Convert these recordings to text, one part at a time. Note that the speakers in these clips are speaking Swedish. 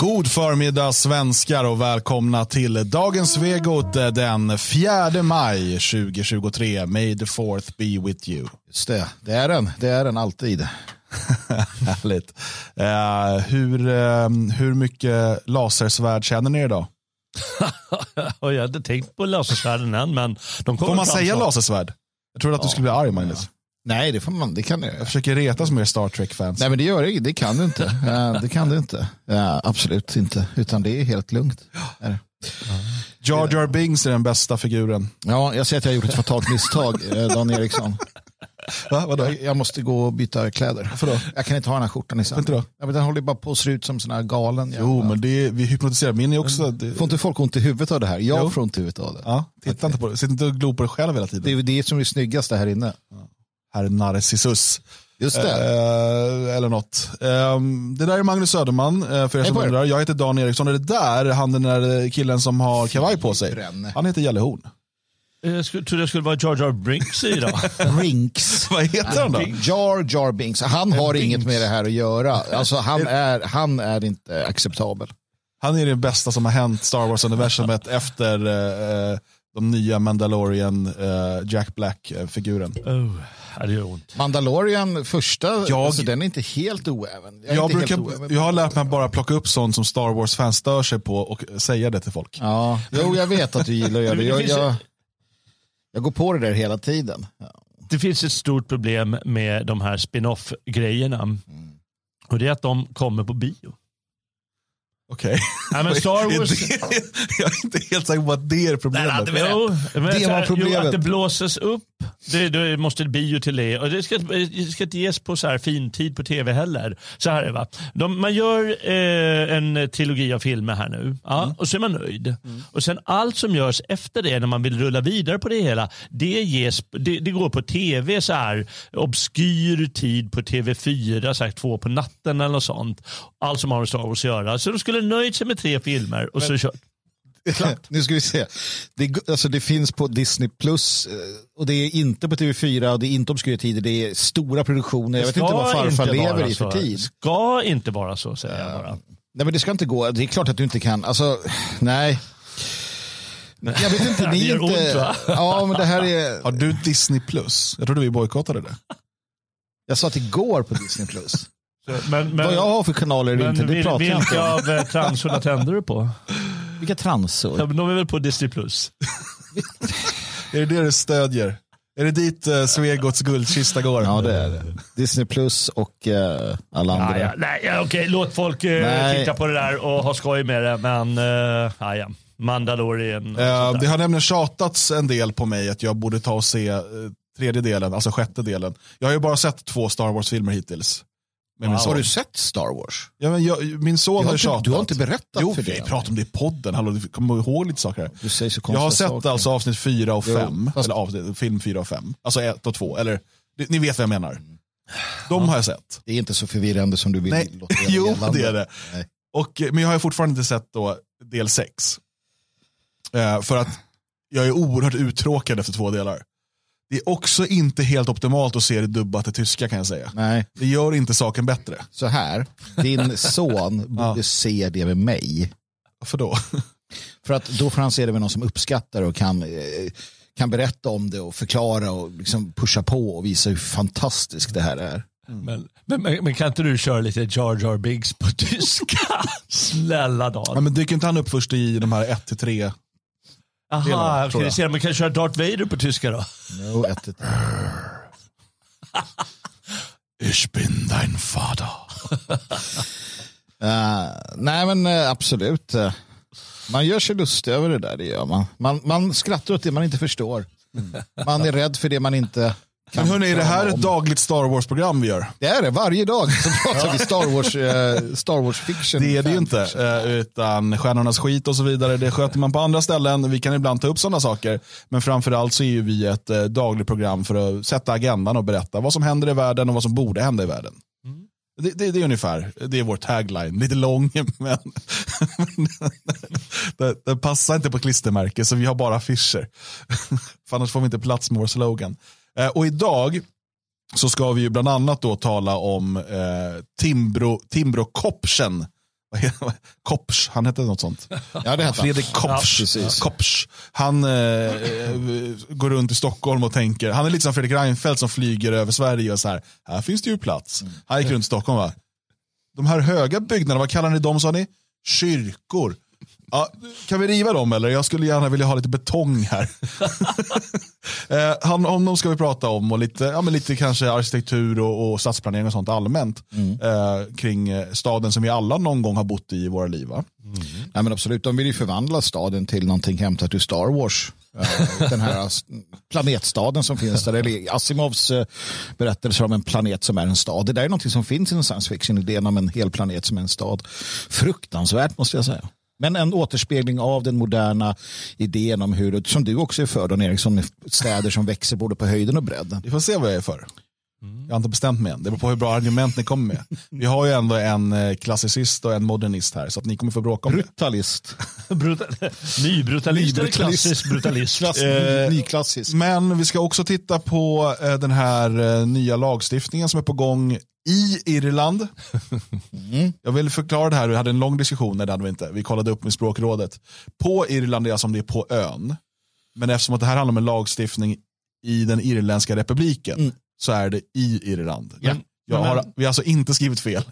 God förmiddag svenskar och välkomna till dagens Svegot den 4 maj 2023. May the fourth be with you. Just det, det är den. Det är den alltid. Härligt. Uh, hur, uh, hur mycket lasersvärd känner ni idag? jag hade tänkt på lasersvärden än, men de Får man säga så. lasersvärd? Jag trodde att du skulle bli arg, Magnus. Nej, det får man. Det kan jag. Jag försöker retas med Star Trek-fans. Nej, men det gör det. Det kan du inte. det kan du inte. Ja, absolut inte. Utan det är helt lugnt. Är Jar Jar Bings är den bästa figuren. Ja, jag ser att jag har gjort ett fatalt misstag, eh, Dan Eriksson. Va? Vadå? Jag, jag måste gå och byta kläder. Varför då? Jag kan inte ha den här skjortan i sen. Inte då? Ja, men den håller bara på att se ut som sån här galen. Jo, jävla. men det är, vi hypnotiserar. Min är också... Det... Får inte folk ont i huvudet av det här? Jag jo. får ont i huvudet av det. Ja, titta okay. inte på det. Sitt inte och glo på det själv hela tiden. Det är det som är snyggaste här inne. Ja. Herr Narcissus. Just det. Eh, eller något. Eh, det där är Magnus Söderman, eh, för er som undrar. Jag heter Dan Eriksson. Är det där han den där killen som har kavaj på sig? Han heter Jalle Horn. Jag skulle, trodde jag skulle vara Jar Jar Brinks idag. Rinks. Vad heter han då? Jar Jar Binks. Han har Binks. inget med det här att göra. Alltså, han, är, han är inte acceptabel. Han är det bästa som har hänt Star Wars-universumet efter eh, de nya Mandalorian eh, Jack Black-figuren. Oh. Det gör ont. Mandalorian första, jag, alltså, den är inte helt oäven. Jag, jag, brukar, oäven. jag har lärt mig bara plocka upp sånt som Star Wars-fans stör sig på och säga det till folk. Ja, jo, jag vet att du gillar att göra det. Jag, jag, jag går på det där hela tiden. Ja. Det finns ett stort problem med de här spin-off-grejerna. Mm. Och det är att de kommer på bio. Okej. Okay. Star Wars... jag är inte helt säker på att det är problemet. Nej, det, jo, det var problemet. Jo, att det blåses upp. Det, det måste bio till det. Och det ska, det ska inte ges på så här fin tid på tv heller. Så här är det, De, man gör eh, en trilogi av filmer här nu. Ja, mm. Och så är man nöjd. Mm. Och sen allt som görs efter det när man vill rulla vidare på det hela. Det, ges, det, det går på tv så här obskyr tid på TV4, så här, två på natten eller något sånt. Allt som har med Star Wars att göra. Så de skulle nöjt sig med tre filmer och Men, så kört. nu ska vi se. Det, alltså det finns på Disney Plus eh, och det är inte på TV4 och det är inte obskyra tider. Det är stora produktioner. Jag vet inte vad farfar inte lever i för tid. Det ska inte vara så säger uh, jag bara. Nej men det ska inte gå. Det är klart att du inte kan. Alltså, nej. Jag vet inte, ni inte... Ont, ja, men det här är... Har du Disney Plus? Jag trodde vi bojkottade det. Jag sa att det går på Disney Plus. Men, men, Vad jag har för kanaler men, inte, det pratar vilka jag inte om. av eh, transorna tänder du på? Vilka transor? Ja, de är väl på Disney+. Plus. är det det du stödjer? Är det dit uh, Svegots guldkista går? Ja, det är det. Disney Plus och uh, alla andra. Ja, ja, nej, ja, okej, låt folk uh, titta på det där och ha skoj med det, men uh, ja, ja. Mandalorian. Uh, det har nämligen tjatats en del på mig att jag borde ta och se uh, tredje delen, alltså sjätte delen. Jag har ju bara sett två Star Wars-filmer hittills. Wow. Har du sett Star Wars? Ja, men jag, min son har tjatat. Du har inte berättat jo, för det? Jo, vi pratade om det i podden. Hallå, du kommer ihåg lite saker. Du säger så jag har sett saker. alltså avsnitt fyra och fem. Eller avsnitt, film fyra och fem. Alltså ett och två. Eller, ni vet vad jag menar. De ja. har jag sett. Det är inte så förvirrande som du vill Nej. låta Jo, det är det. Och, men jag har fortfarande inte sett då del sex. Uh, för att jag är oerhört uttråkad efter två delar. Det är också inte helt optimalt att se det dubbat till tyska kan jag säga. Nej. Det gör inte saken bättre. Så här, din son borde ja. se det med mig. Varför då? För att då får han se det med någon som uppskattar och kan, eh, kan berätta om det och förklara och liksom pusha på och visa hur fantastiskt det här är. Mm. Men, men, men, kan inte du köra lite Jar Jar Biggs på tyska? Snälla Dan. Ja, men dyker inte han upp först i de här 1-3 Jaha, okej. Okay, man kan köra Darth Vader på tyska då? No, ett, ett. Ich bin dein Vater. uh, nej men uh, absolut. Uh, man gör sig lustig över det där, det gör man. Man, man skrattar åt det man inte förstår. Mm. Man är rädd för det man inte men hörni, är det här ett dagligt Star Wars-program vi gör? Det är det, varje dag så pratar vi Star Wars, uh, Star Wars fiction. Det är det ju inte, uh, utan stjärnornas skit och så vidare, det sköter man på andra ställen. Vi kan ibland ta upp sådana saker, men framförallt så är vi ett uh, dagligt program för att sätta agendan och berätta vad som händer i världen och vad som borde hända i världen. Mm. Det, det, det, är ungefär, det är vår tagline. Lite lång, men det, det, passar inte på klistermärke, så vi har bara affischer. för annars får vi inte plats med vår slogan. Eh, och idag så ska vi ju bland annat då tala om eh, Timbro, Timbro Kopchen Kopsch, han hette något sånt. Ja, det Fredrik Kopsch. Ja, Kopsch. Han eh, eh, går runt i Stockholm och tänker, han är lite som Fredrik Reinfeldt som flyger över Sverige och så här, här finns det ju plats. Mm. Han gick runt i Stockholm va. De här höga byggnaderna, vad kallar ni dem sa ni? Kyrkor. Ja, kan vi riva dem eller? Jag skulle gärna vilja ha lite betong här. eh, han, honom ska vi prata om och lite, ja, men lite kanske arkitektur och, och stadsplanering och sånt allmänt. Mm. Eh, kring eh, staden som vi alla någon gång har bott i i våra liv. Va? Mm. Ja, men absolut, de vill ju förvandla staden till någonting hämtat ur Star Wars. Eh, den här planetstaden som finns där. Eller Asimovs eh, berättelse om en planet som är en stad. Det där är någonting som finns i en science fiction, idén om en hel planet som är en stad. Fruktansvärt måste jag säga. Men en återspegling av den moderna idén om hur, som du också är för Don Eriksson, städer som växer både på höjden och bredden. Vi får se vad jag är för. Mm. Jag har inte bestämt mig än. Det beror på hur bra argument ni kommer med. Vi har ju ändå en eh, klassicist och en modernist här, så att ni kommer få bråka om Brutalist. Brutal Nybrutalist eller klassisk brutalist? Klass, eh, nyklassisk. Men vi ska också titta på eh, den här nya lagstiftningen som är på gång i Irland. Mm. Jag vill förklara det här, vi hade en lång diskussion, nej det hade vi inte. Vi kollade upp med språkrådet. På Irland är alltså om det är på ön. Men eftersom att det här handlar om en lagstiftning i den irländska republiken mm. så är det i Irland. Ja. Jag har, vi har alltså inte skrivit fel.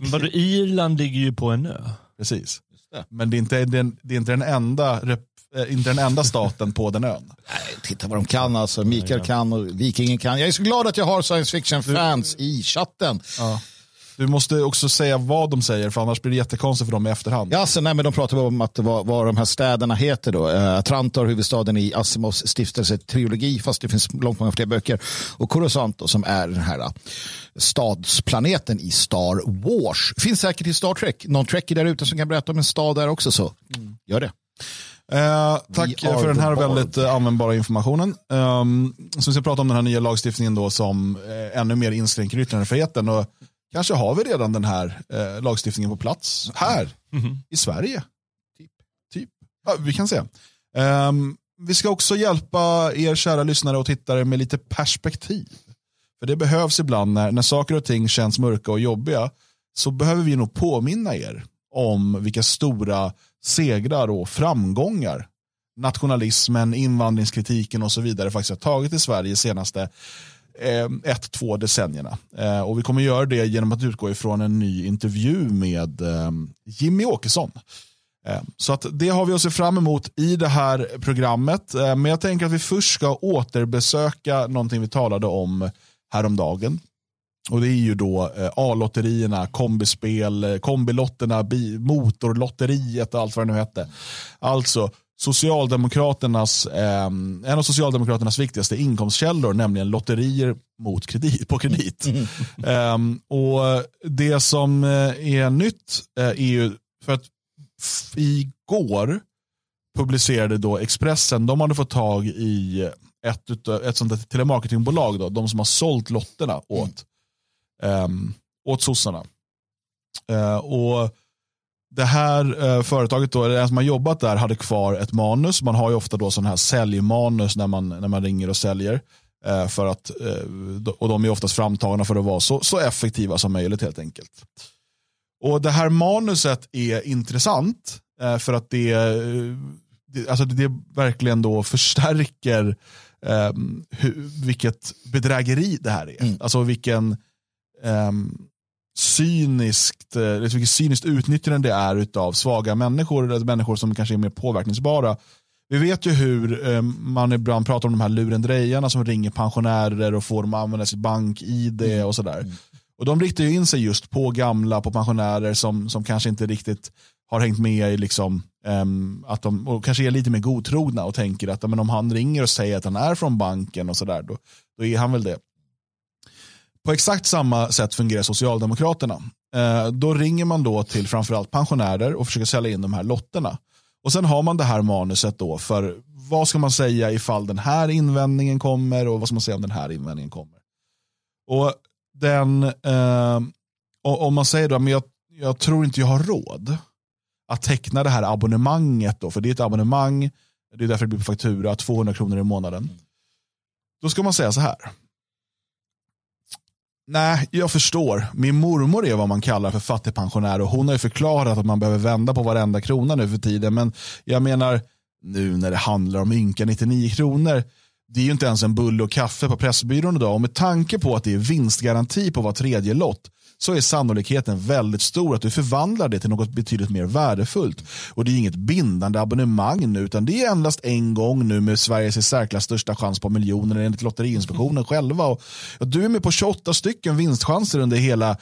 Vadå, Irland ligger ju på en ö. Precis. Men det är, inte, det är inte den enda Eh, inte den enda staten på den ön. Nej, titta vad de kan alltså. Mikael kan och Vikingen kan. Jag är så glad att jag har science fiction-fans i chatten. Ja. Du måste också säga vad de säger för annars blir det jättekonstigt för dem i efterhand. Ja, så, nej, men de pratar om att vad, vad de här städerna heter då. Uh, Trantor, huvudstaden i Asimovs stiftelse-trilogi, fast det finns långt många fler böcker. Och Coruscant som är den här uh, stadsplaneten i Star Wars. Finns säkert i Star Trek. Någon Trekkie där ute som kan berätta om en stad där också, så mm. gör det. Eh, tack för den här väldigt uh, användbara informationen. Um, så vi ska prata om den här nya lagstiftningen då som uh, ännu mer inskränker yttrandefriheten. Och kanske har vi redan den här uh, lagstiftningen på plats här mm -hmm. i Sverige. Typ. typ. Ja, vi kan se. Um, vi ska också hjälpa er kära lyssnare och tittare med lite perspektiv. För det behövs ibland när, när saker och ting känns mörka och jobbiga så behöver vi nog påminna er om vilka stora segrar och framgångar nationalismen, invandringskritiken och så vidare faktiskt har tagit i Sverige de senaste eh, ett, två decennierna. Eh, och vi kommer göra det genom att utgå ifrån en ny intervju med eh, Jimmy Åkesson. Eh, så att det har vi att se fram emot i det här programmet. Eh, men jag tänker att vi först ska återbesöka någonting vi talade om häromdagen. Och det är ju då eh, A-lotterierna, kombispel, eh, kombilotterna, motorlotteriet och allt vad det nu hette. Alltså Socialdemokraternas, eh, en av Socialdemokraternas viktigaste inkomstkällor, nämligen lotterier mot kredit, på kredit. Eh, och Det som eh, är nytt eh, är ju, för att igår publicerade då Expressen, de hade fått tag i ett, ett sånt där telemarketingbolag, då, de som har sålt lotterna åt mm um, åt sossarna. Uh, och det här uh, företaget, då, den som har jobbat där, hade kvar ett manus. Man har ju ofta då sån här säljmanus när man, när man ringer och säljer. Uh, för att, och de är oftast framtagna för att vara så, så effektiva som möjligt helt enkelt. Och Det här manuset är intressant för att det, det, alltså det verkligen då förstärker um, hur, vilket bedrägeri det här är. Mm. Alltså vilken um, cyniskt, eh, vilket cyniskt utnyttjande det är av svaga människor, människor som kanske är mer påverkningsbara. Vi vet ju hur eh, man ibland pratar om de här lurendrejarna som ringer pensionärer och får dem att använda sitt bank-id mm. och sådär. Mm. Och de riktar ju in sig just på gamla, på pensionärer som, som kanske inte riktigt har hängt med i liksom, um, att de och kanske är lite mer godtrogna och tänker att men om han ringer och säger att han är från banken och sådär, då, då är han väl det. På exakt samma sätt fungerar Socialdemokraterna. Eh, då ringer man då till framförallt pensionärer och försöker sälja in de här lotterna. Och sen har man det här manuset då för vad ska man säga ifall den här invändningen kommer och vad ska man säga om den här invändningen kommer. Och den, eh, om man säger då, men jag, jag tror inte jag har råd att teckna det här abonnemanget då, för det är ett abonnemang, det är därför det blir på faktura, 200 kronor i månaden. Då ska man säga så här, Nej, jag förstår. Min mormor är vad man kallar för fattigpensionär och hon har ju förklarat att man behöver vända på varenda krona nu för tiden. Men jag menar, nu när det handlar om ynka 99 kronor, det är ju inte ens en bulle och kaffe på Pressbyrån idag. Och med tanke på att det är vinstgaranti på var tredje lott så är sannolikheten väldigt stor att du förvandlar det till något betydligt mer värdefullt. Och det är inget bindande abonnemang nu utan det är endast en gång nu med Sveriges i särklass största chans på miljoner enligt Lotteriinspektionen själva. Och, och du är med på 28 stycken vinstchanser under hela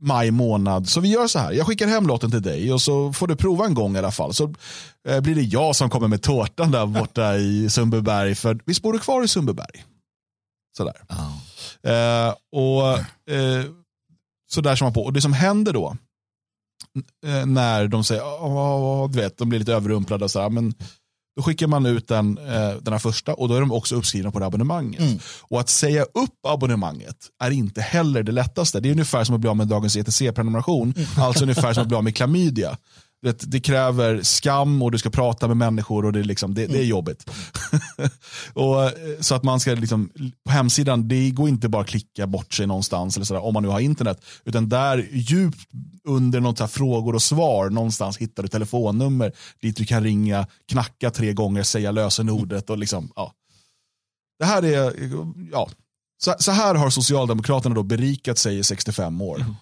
maj månad. Så vi gör så här, jag skickar hem lotten till dig och så får du prova en gång i alla fall. Så eh, blir det jag som kommer med tårtan där borta i Sundbyberg. För visst bor du kvar i Sundbyberg? Sådär. Oh. Eh, och eh, så där som man på. Och det som händer då, eh, när de säger, oh, du vet, de blir lite överrumplade och så här, men då skickar man ut den, eh, den här första och då är de också uppskrivna på det abonnemanget. Mm. Och att säga upp abonnemanget är inte heller det lättaste. Det är ungefär som att bli av med dagens ETC-prenumeration, mm. alltså ungefär som att bli av med klamydia det, det, kräver skam och du ska prata med människor och det, liksom, det, det är mm. jobbigt. och, eh, så att man ska, liksom, på hemsidan, det går inte bara att klicka bort sig någonstans eller sådär, om man nu har internet. Utan där djupt under något här frågor och svar någonstans hittar du telefonnummer dit du kan ringa, knacka tre gånger, säga lösenordet och liksom, ja. Det här är, ja, så, så här har Socialdemokraterna då berikat sig i 65 år. Mm.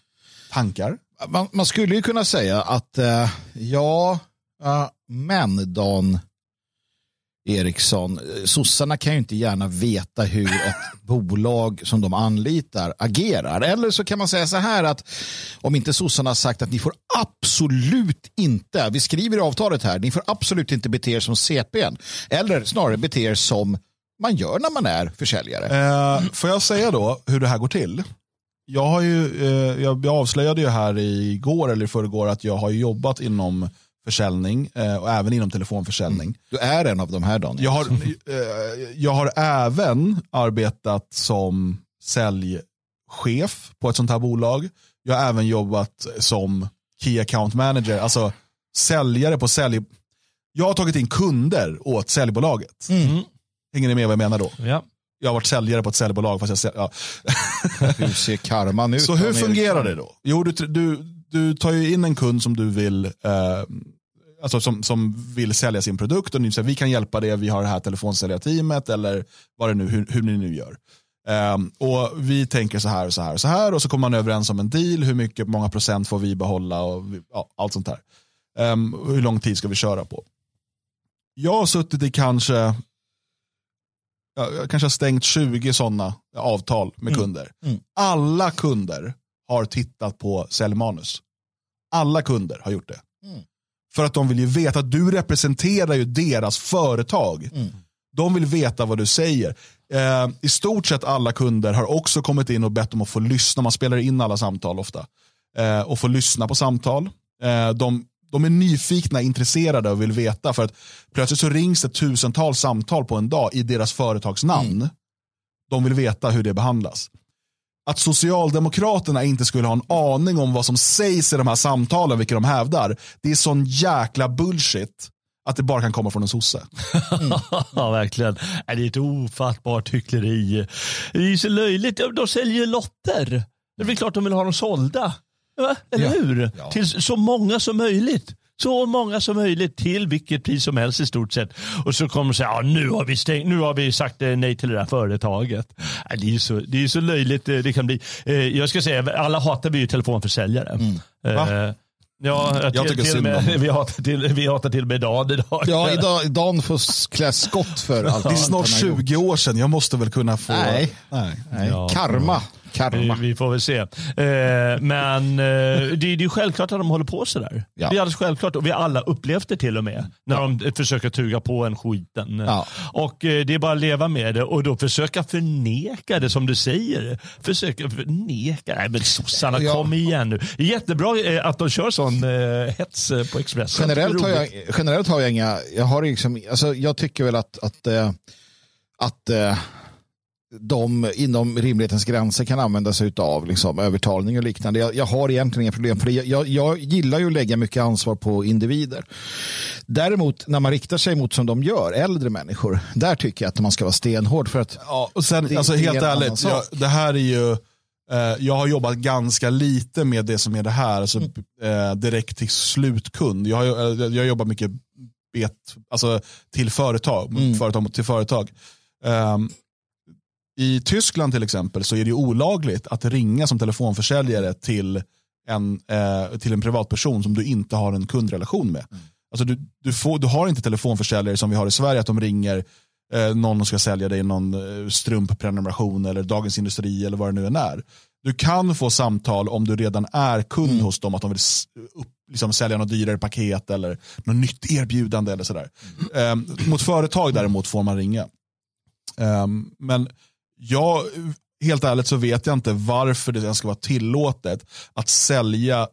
Tankar? Man, man, skulle ju kunna säga att eh, ja, eh, men Dan Eriksson, eh, sossarna kan ju inte gärna veta hur ett bolag som de anlitar agerar. Eller så kan man säga så här att om inte sossarna har sagt att ni får absolut inte, vi skriver i avtalet här, ni får absolut inte bete er som CPn. Eller snarare bete er som man gör när man är försäljare. Eh, får jag säga då hur det här går till? Jag, har ju, eh, jag avslöjade ju här igår eller i förrgår att jag har jobbat inom försäljning eh, och även inom telefonförsäljning. Mm. Du är en av de här Daniel. Jag har, eh, jag har även arbetat som säljchef på ett sånt här bolag. Jag har även jobbat som Key Account Manager, alltså säljare på sälj... Jag har tagit in kunder åt säljbolaget. Mm. Hänger ni med vad jag menar då? Ja jag har varit säljare på ett säljbolag. Fast jag, ja. hur ser karman ut? Så hur fungerar det då? Jo, du, du, du tar ju in en kund som du vill eh, alltså som, som vill sälja sin produkt och ni säger vi kan hjälpa dig, vi har det här telefonsäljarteamet eller vad det nu, hur, hur ni nu gör. Um, och Vi tänker så här och så här och så här och så kommer man överens om en deal, hur mycket, många procent får vi behålla och ja, allt sånt där. Um, hur lång tid ska vi köra på? Jag har suttit i kanske jag kanske har stängt 20 sådana avtal med mm. kunder. Mm. Alla kunder har tittat på säljmanus. Alla kunder har gjort det. Mm. För att de vill ju veta att du representerar ju deras företag. Mm. De vill veta vad du säger. Eh, I stort sett alla kunder har också kommit in och bett om att få lyssna. Man spelar in alla samtal ofta. Eh, och få lyssna på samtal. Eh, de de är nyfikna, intresserade och vill veta. För att plötsligt så rings det tusentals samtal på en dag i deras företagsnamn. Mm. De vill veta hur det behandlas. Att Socialdemokraterna inte skulle ha en aning om vad som sägs i de här samtalen, vilka de hävdar, det är sån jäkla bullshit att det bara kan komma från en sosse. Mm. ja, verkligen. Det är ett ofattbart hyckleri. Det är så löjligt. De säljer lotter. Det är väl klart de vill ha dem sålda. Va? Eller ja. hur? Ja. Till så många som möjligt. Så många som möjligt till vilket pris som helst i stort sett. Och så kommer de säga, ja, nu, har vi stängt, nu har vi sagt eh, nej till det där företaget. Det är så, det är så löjligt eh, det kan bli. Eh, jag ska säga, alla hatar vi ju telefonförsäljare. Mm. Ja, jag till, tycker till synd om vi hatar, till, vi hatar till och med Dan idag. Ja, idag, Dan får klä skott för allt. Det är snart 20 år sedan, jag måste väl kunna få... Nej, nej. nej. Ja, karma. Karma. Vi, vi, får väl se. Eh, men eh, det, det är självklart att de håller på sådär. Ja. Det är alldeles självklart och vi alla upplevt det till och med. När ja. de försöker tuga på en skiten. Ja. Och eh, det är bara att leva med det och då försöka förneka det som du säger. Försöka förneka. Nej men sossarna, ja. kom igen nu. Jättebra eh, att de kör sån eh, hets eh, på Expressen. Generellt har, jag, generellt har jag inga, jag har liksom, alltså jag tycker väl att, att, eh, att de inom rimlighetens gränser kan använda sig av liksom, övertalning och liknande. Jag, jag har egentligen inga problem för det. Jag, jag, gillar ju att lägga mycket ansvar på individer. Däremot när man riktar sig mot som de gör, äldre människor, där tycker jag att man ska vara stenhård för att ja, och sen, alltså, helt ärligt, ja, det här är ju Eh, jag har jobbat ganska lite med det som är det här, alltså, eh, direkt till slutkund. Jag har, jag har jobbat mycket bet, alltså, till företag, mm. företag till företag. Um, I Tyskland till exempel så är det olagligt att ringa som telefonförsäljare till en, eh, till en privatperson som du inte har en kundrelation med. Mm. Alltså du, du, får, du har inte telefonförsäljare som vi har i Sverige, att de ringer eh, någon som ska sälja dig någon eh, strumpprenumeration eller Dagens Industri eller vad det nu än är. Du kan få samtal om du redan är kund mm. hos dem, att de vill upp, liksom, sälja något dyrare paket eller något nytt erbjudande eller sådär. Mm. Eh, mot företag däremot får man ringa. Eh, men jag, helt ärligt så vet jag inte varför det ens ska vara tillåtet att sälja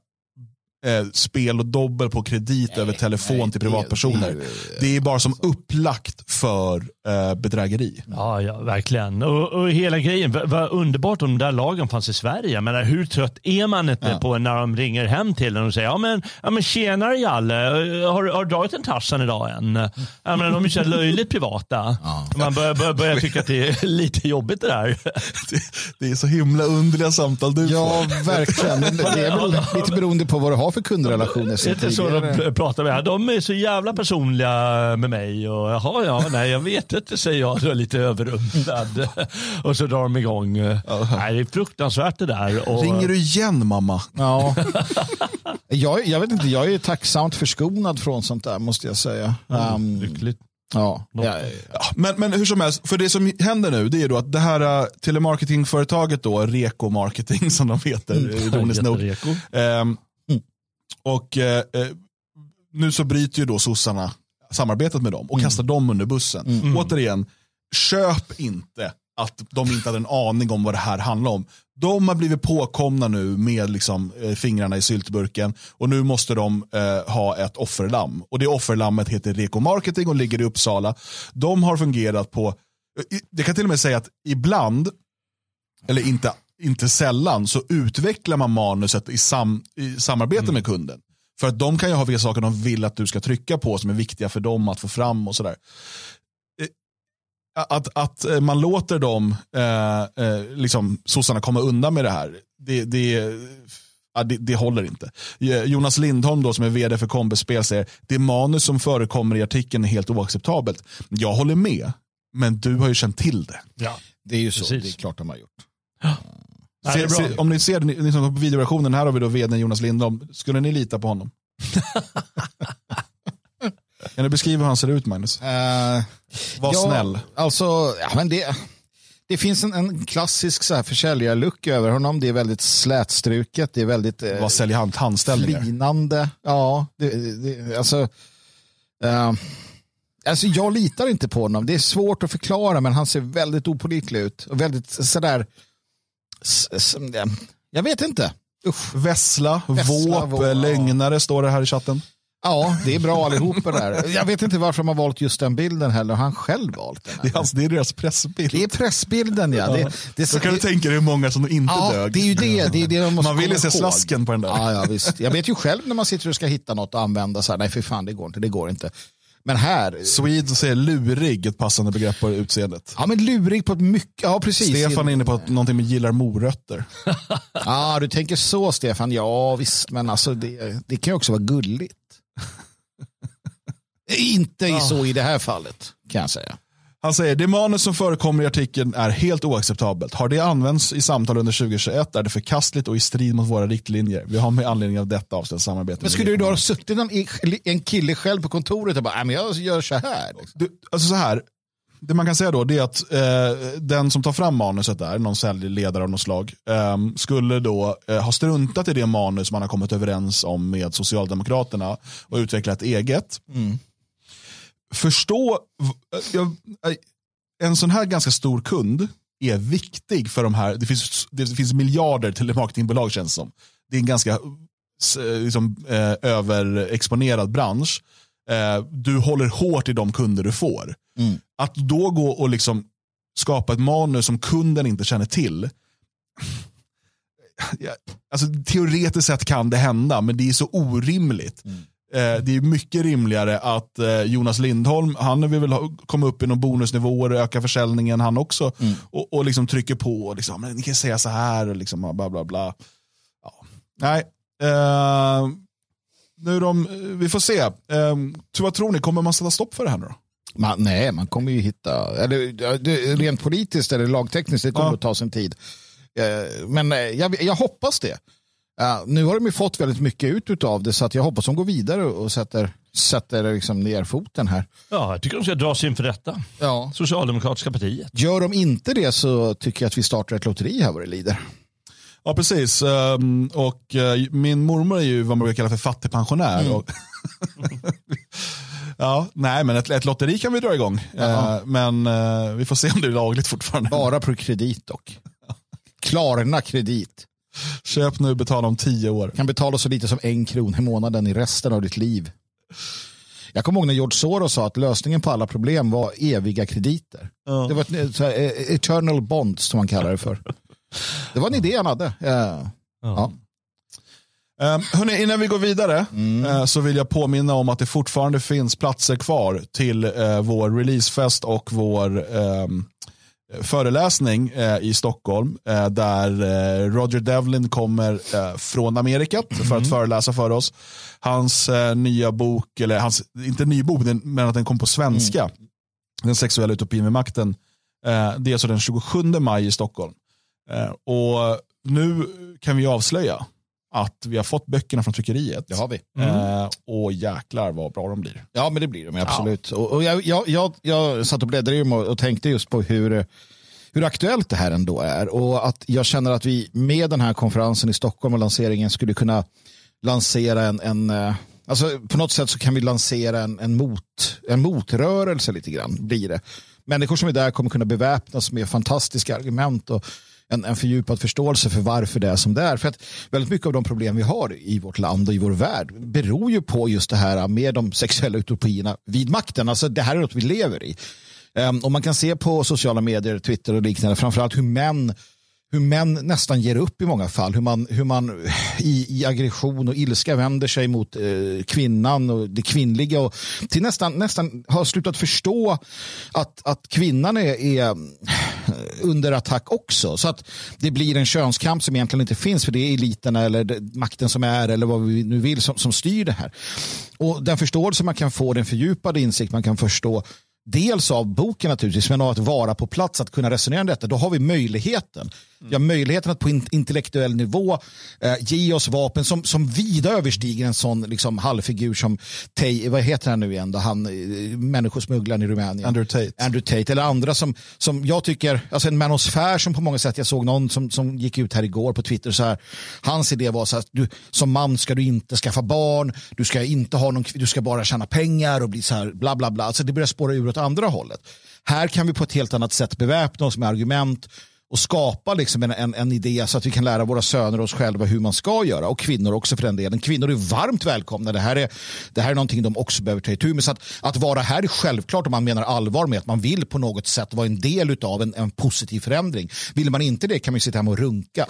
eh, spel och dobbel på kredit nej, över telefon nej, till privatpersoner. Det, det, det, är bara som upplagt för eh, bedrägeri. Ja, ja verkligen. Och, och hela grejen, vad underbart om de där lagen fanns i Sverige. Men hur trött är man inte ja. på när de ringer hem till en och säger ja men, ja, men tjenare Jalle, har, har du dragit en Tarzan idag än? Ja, men de är så löjligt privata. Ja. Man börjar, börjar, börjar, tycka att det är lite jobbigt det där. Det, det är så himla underliga samtal du Ja, verkligen. Det är väl lite beroende på vad du har för kundrelationer sen Det är så de pratar med. De är så jävla personliga med mig. Och, Jaha, ja, nej, jag vet inte, säger jag. Är lite överrumplad. och så drar de igång. Nej, det är fruktansvärt det där. Och... Ringer du igen mamma? Ja. jag, jag vet inte, jag är tacksamt förskonad från sånt där måste jag säga. Um, Lyckligt. Ja. ja, ja. Men, men hur som helst, för det som händer nu det är då att det här uh, telemarketingföretaget då, Reko Marketing som de heter, mm. ironiskt nog. Um, och eh, eh, nu så bryter ju då sossarna samarbetet med dem och mm. kastar dem under bussen. Mm. mm. Återigen, köp inte att de inte hade en aning om vad det här handlar om. De har blivit påkomna nu med liksom, eh, fingrarna i syltburken och nu måste de eh, ha ett offerlamm. Och det offerlammet heter Reko Marketing och ligger i Uppsala. De har fungerat på, det kan till och med säga att ibland, eller inte inte sällan så utvecklar man manuset i, sam, i samarbete mm. med kunden. För att de kan ju ha vissa saker de vill att du ska trycka på som är viktiga för dem att få fram och sådär. Eh, att, att eh, man låter dem, eh, eh, liksom, sossarna komma undan med det här, det, det, ja, det, det, håller inte. Jonas Lindholm då, som är vd för Kombespel säger det manus som förekommer i artikeln är helt oacceptabelt. Jag håller med, men du har ju känt till det. Ja, det är ju så. Precis. Det är klart de har gjort. Se, se, om ni ser ni som på videoversionen, här har vi då vdn Jonas Lindholm. Skulle ni lita på honom? kan du beskriva hur han ser ut Magnus? Uh, Var ja, snäll. Alltså, ja, men det, det finns en, en klassisk så här försäljarlook över honom. Det är väldigt slätstruket. Det är väldigt eh, Vad säljer han? Tandställningar? Flinande. Ja, det, det, alltså, uh, alltså jag litar inte på honom. Det är svårt att förklara men han ser väldigt opolitlig ut. Och väldigt sådär jag vet inte. Usch. Vessla, Vessla våp, våp, lögnare står det här i chatten. Ja, det är bra allihopa där. Jag vet inte varför de har valt just den bilden heller. Har han själv valt den? Det är, alltså, det är deras pressbild. Det är pressbilden ja. Det, det, Då kan du tänka dig hur många som inte ja, dög. Det är ju det. det, är det man, man vill ju se slasken på den där. Ja, ja, visst. Jag vet ju själv när man sitter och ska hitta något att använda så här, nej för fan det går inte, det går inte. Men här... Swede säger lurig, ett passande begrepp på utseendet. Ja, men lurig på ett mycket, ja precis. Stefan är inne på att någonting med gillar morötter. ja, du tänker så Stefan. Ja, visst, men alltså det, det kan ju också vara gulligt. Inte ja. så i det här fallet, kan jag säga. Han säger det manus som förekommer i artikeln är helt oacceptabelt. Har det använts i samtal under 2021 är det förkastligt och i strid mot våra riktlinjer. Vi har med anledning av detta avställt samarbete. Men skulle du då ha suttit en, en kille själv på kontoret och bara, men jag gör så här. Liksom. Du, alltså så här, det man kan säga då är att eh, den som tar fram manuset där, någon säljledare av något slag, eh, skulle då eh, ha struntat i det manus man har kommit överens om med Socialdemokraterna och utvecklat eget. Mm förstå, en sån här ganska stor kund är viktig för de här, det finns, det finns miljarder telemarketingbolag känns som. Det är en ganska liksom, eh, överexponerad bransch. Eh, du håller hårt i de kunder du får. Mm. Att då gå och liksom skapa ett manus som kunden inte känner till. Alltså, teoretiskt sett kan det hända, men det är så orimligt. Mm. Det är mycket rimligare att Jonas Lindholm, han vill väl komma upp i någon bonusnivåer, öka försäljningen han också. Mm. Och, och liksom trycker på, och liksom, ni kan säga så här, och liksom, bla bla bla. Ja. Nej, uh, nu de, vi får se. Um, vad tror ni, kommer man sätta stopp för det här nu då? Man, nej, man kommer ju hitta, eller rent politiskt eller lagtekniskt, det kommer ja. att ta sin tid. Uh, men uh, jag, jag, hoppas det. Uh, nu har de ju fått väldigt mycket ut av det så att jag hoppas de går vidare och sätter, sätter liksom ner foten här. Ja, jag tycker de ska dras inför rätta. Ja. Socialdemokratiska partiet. Gör de inte det så tycker jag att vi startar ett lotteri här vad det lider. Ja, precis. Um, och uh, min mormor är ju vad man brukar kalla för fattigpensionär. Mm. Och ja, nej, men ett, ett, lotteri kan vi dra igång. Uh, men uh, vi får se om det är lagligt fortfarande. Bara på kredit dock. Klarna kredit. Köp nu, betala om tio år. Kan betala så lite som en krona i månaden i resten av ditt liv. Jag kommer ihåg när George Soros sa att lösningen på alla problem var eviga krediter. Ja. Det var ett, här, eh, eternal bonds som man kallar det för. Det var en idé han hade. Ja. ja. Um, hörni, innan vi går vidare mm. uh, så vill jag påminna om att det fortfarande finns platser kvar till uh, vår releasefest och vår um, föreläsning uh, i Stockholm där Roger Devlin kommer från Amerika mm. för att föreläsa för oss. Hans nya bok, eller hans, inte ny bok, men att den kom på svenska, mm. Den sexuella utopin med makten. det är alltså den 27 maj i Stockholm. Eh, och nu kan vi avslöja att vi har fått böckerna från tryckeriet. Det har vi. Mm. Eh, och jäklar vad bra de blir. Ja, men det blir de absolut. Ja. Och, och jag, jag, jag, jag satt och bläddrade och, och tänkte just på hur, hur aktuellt det här ändå är. Och att jag känner att vi med den här konferensen i Stockholm och lanseringen skulle kunna lansera en, en eh, alltså på något sätt så kan vi lansera en, en, mot, en motrörelse lite grann, blir det. Människor som är där kommer kunna beväpnas med fantastiska argument och en, en fördjupad förståelse för varför det är som det är. För att väldigt mycket av de problem vi har i vårt land och i vår värld beror ju på just det här med de sexuella utopierna vid makten. Alltså det här är något vi lever i. Um, och man kan se på sociala medier, Twitter och liknande, framförallt hur män hur män nästan ger upp i många fall. Hur man, hur man i, i aggression och ilska vänder sig mot eh, kvinnan och det kvinnliga. Och till nästan, nästan har slutat förstå att, att kvinnan är, är eh, under attack också. Så att det blir en könskamp som egentligen inte finns för det är eliterna eller makten som är eller vad vi nu vill som, som styr det här. Och den förståelse man kan få, den fördjupade insikt man kan förstå dels av boken naturligtvis, men av att vara på plats, att kunna resonera om detta, då har vi möjligheten. Vi har möjligheten att på intellektuell nivå eh, ge oss vapen som, som vida överstiger en sån liksom, halvfigur som Tay, vad heter han nu igen, då? han eh, människosmugglaren i Rumänien. Andrew Tate. Andrew Tate, eller andra som, som jag tycker, alltså en manosfär som på många sätt, jag såg någon som, som gick ut här igår på Twitter, så här, hans idé var så att du, som man ska du inte skaffa barn, du ska inte ha någon, du ska bara tjäna pengar och bli så här bla bla bla. Alltså det börjar spåra ur åt andra hållet. Här kan vi på ett helt annat sätt beväpna oss med argument och skapa liksom en, en, en, idé så att vi kan lära våra söner och oss själva hur man ska göra och kvinnor också för den delen. Kvinnor är varmt välkomna. Det här är, det här är någonting de också behöver ta itu med. Så att, att vara här är självklart om man menar allvar med att man vill på något sätt vara en del av en, en positiv förändring. Vill man inte det kan man sitta hemma och runka.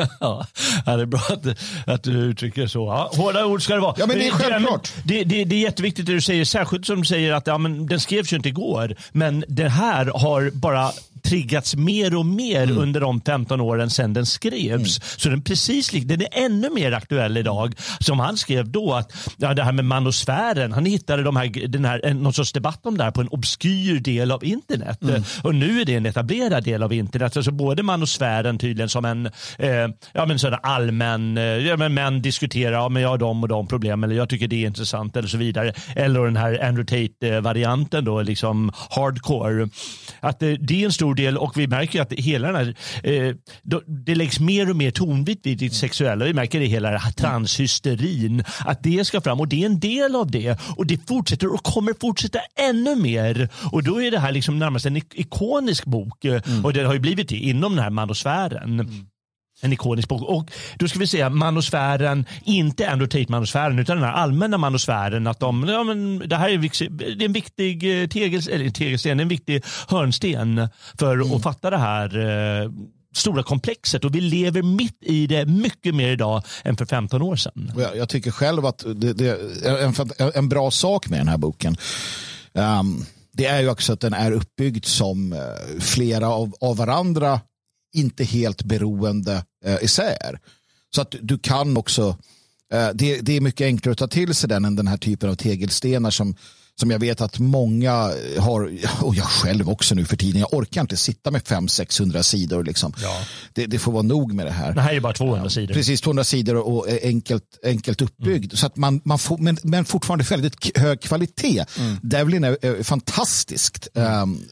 ja, det är bra att, att du uttrycker så. Ja, hårda ord ska det vara. Ja, men det är självklart. Det, det, det är jätteviktigt det du säger, särskilt som du säger att ja, men den skrevs ju inte igår, men det här har bara triggats mer och mer mm. under de 15 åren sedan den skrevs. Mm. Så den, precis, den är ännu mer aktuell idag. Som han skrev då, att ja, det här med manosfären, han hittade de här, den här, någon sorts debatt om det här på en obskyr del av internet. Mm. Och nu är det en etablerad del av internet. Alltså både manosfären tydligen som en eh, ja, men sådär allmän, eh, ja, men män diskuterar, ja, men jag har de och de problem, eller jag tycker det är intressant eller så vidare. Eller den här Andrew Tate-varianten då, liksom hardcore. Att det, det är en stor del och vi märker att hela den här, eh, det läggs mer och mer tonvikt vid det sexuella. Vi märker det i hela transhysterin. Att det ska fram och det är en del av det. Och det fortsätter och kommer fortsätta ännu mer. Och då är det här liksom närmast en ikonisk bok. Mm. Och det har ju blivit det inom den här manosfären. Mm. En ikonisk bok. Och då ska vi säga manosfären, inte Andrew Tate-manosfären utan den här allmänna manosfären. Att de, ja, men det här är, det är en viktig eh, tegels, eller tegelsten, en viktig hörnsten för mm. att fatta det här. Eh, stora komplexet och vi lever mitt i det mycket mer idag än för 15 år sedan. Jag, jag tycker själv att det, det är en, en, bra sak med den här boken. Um, det är ju också att den är uppbyggd som uh, flera av, av varandra inte helt beroende eh, isär. Så att du kan också, eh, det, det är mycket enklare att ta till sig den än den här typen av tegelstenar som som jag vet att många har, och jag själv också nu för tiden, jag orkar inte sitta med 500-600 sidor. Liksom. Ja. Det, det, får vara nog med det här. Det här är bara 200 ja, sidor. Precis, 200 sidor och enkelt, enkelt uppbyggd. Mm. Så att man, man får, men, men fortfarande väldigt hög kvalitet. Mm. Devlin är, är fantastiskt. Mm. Um,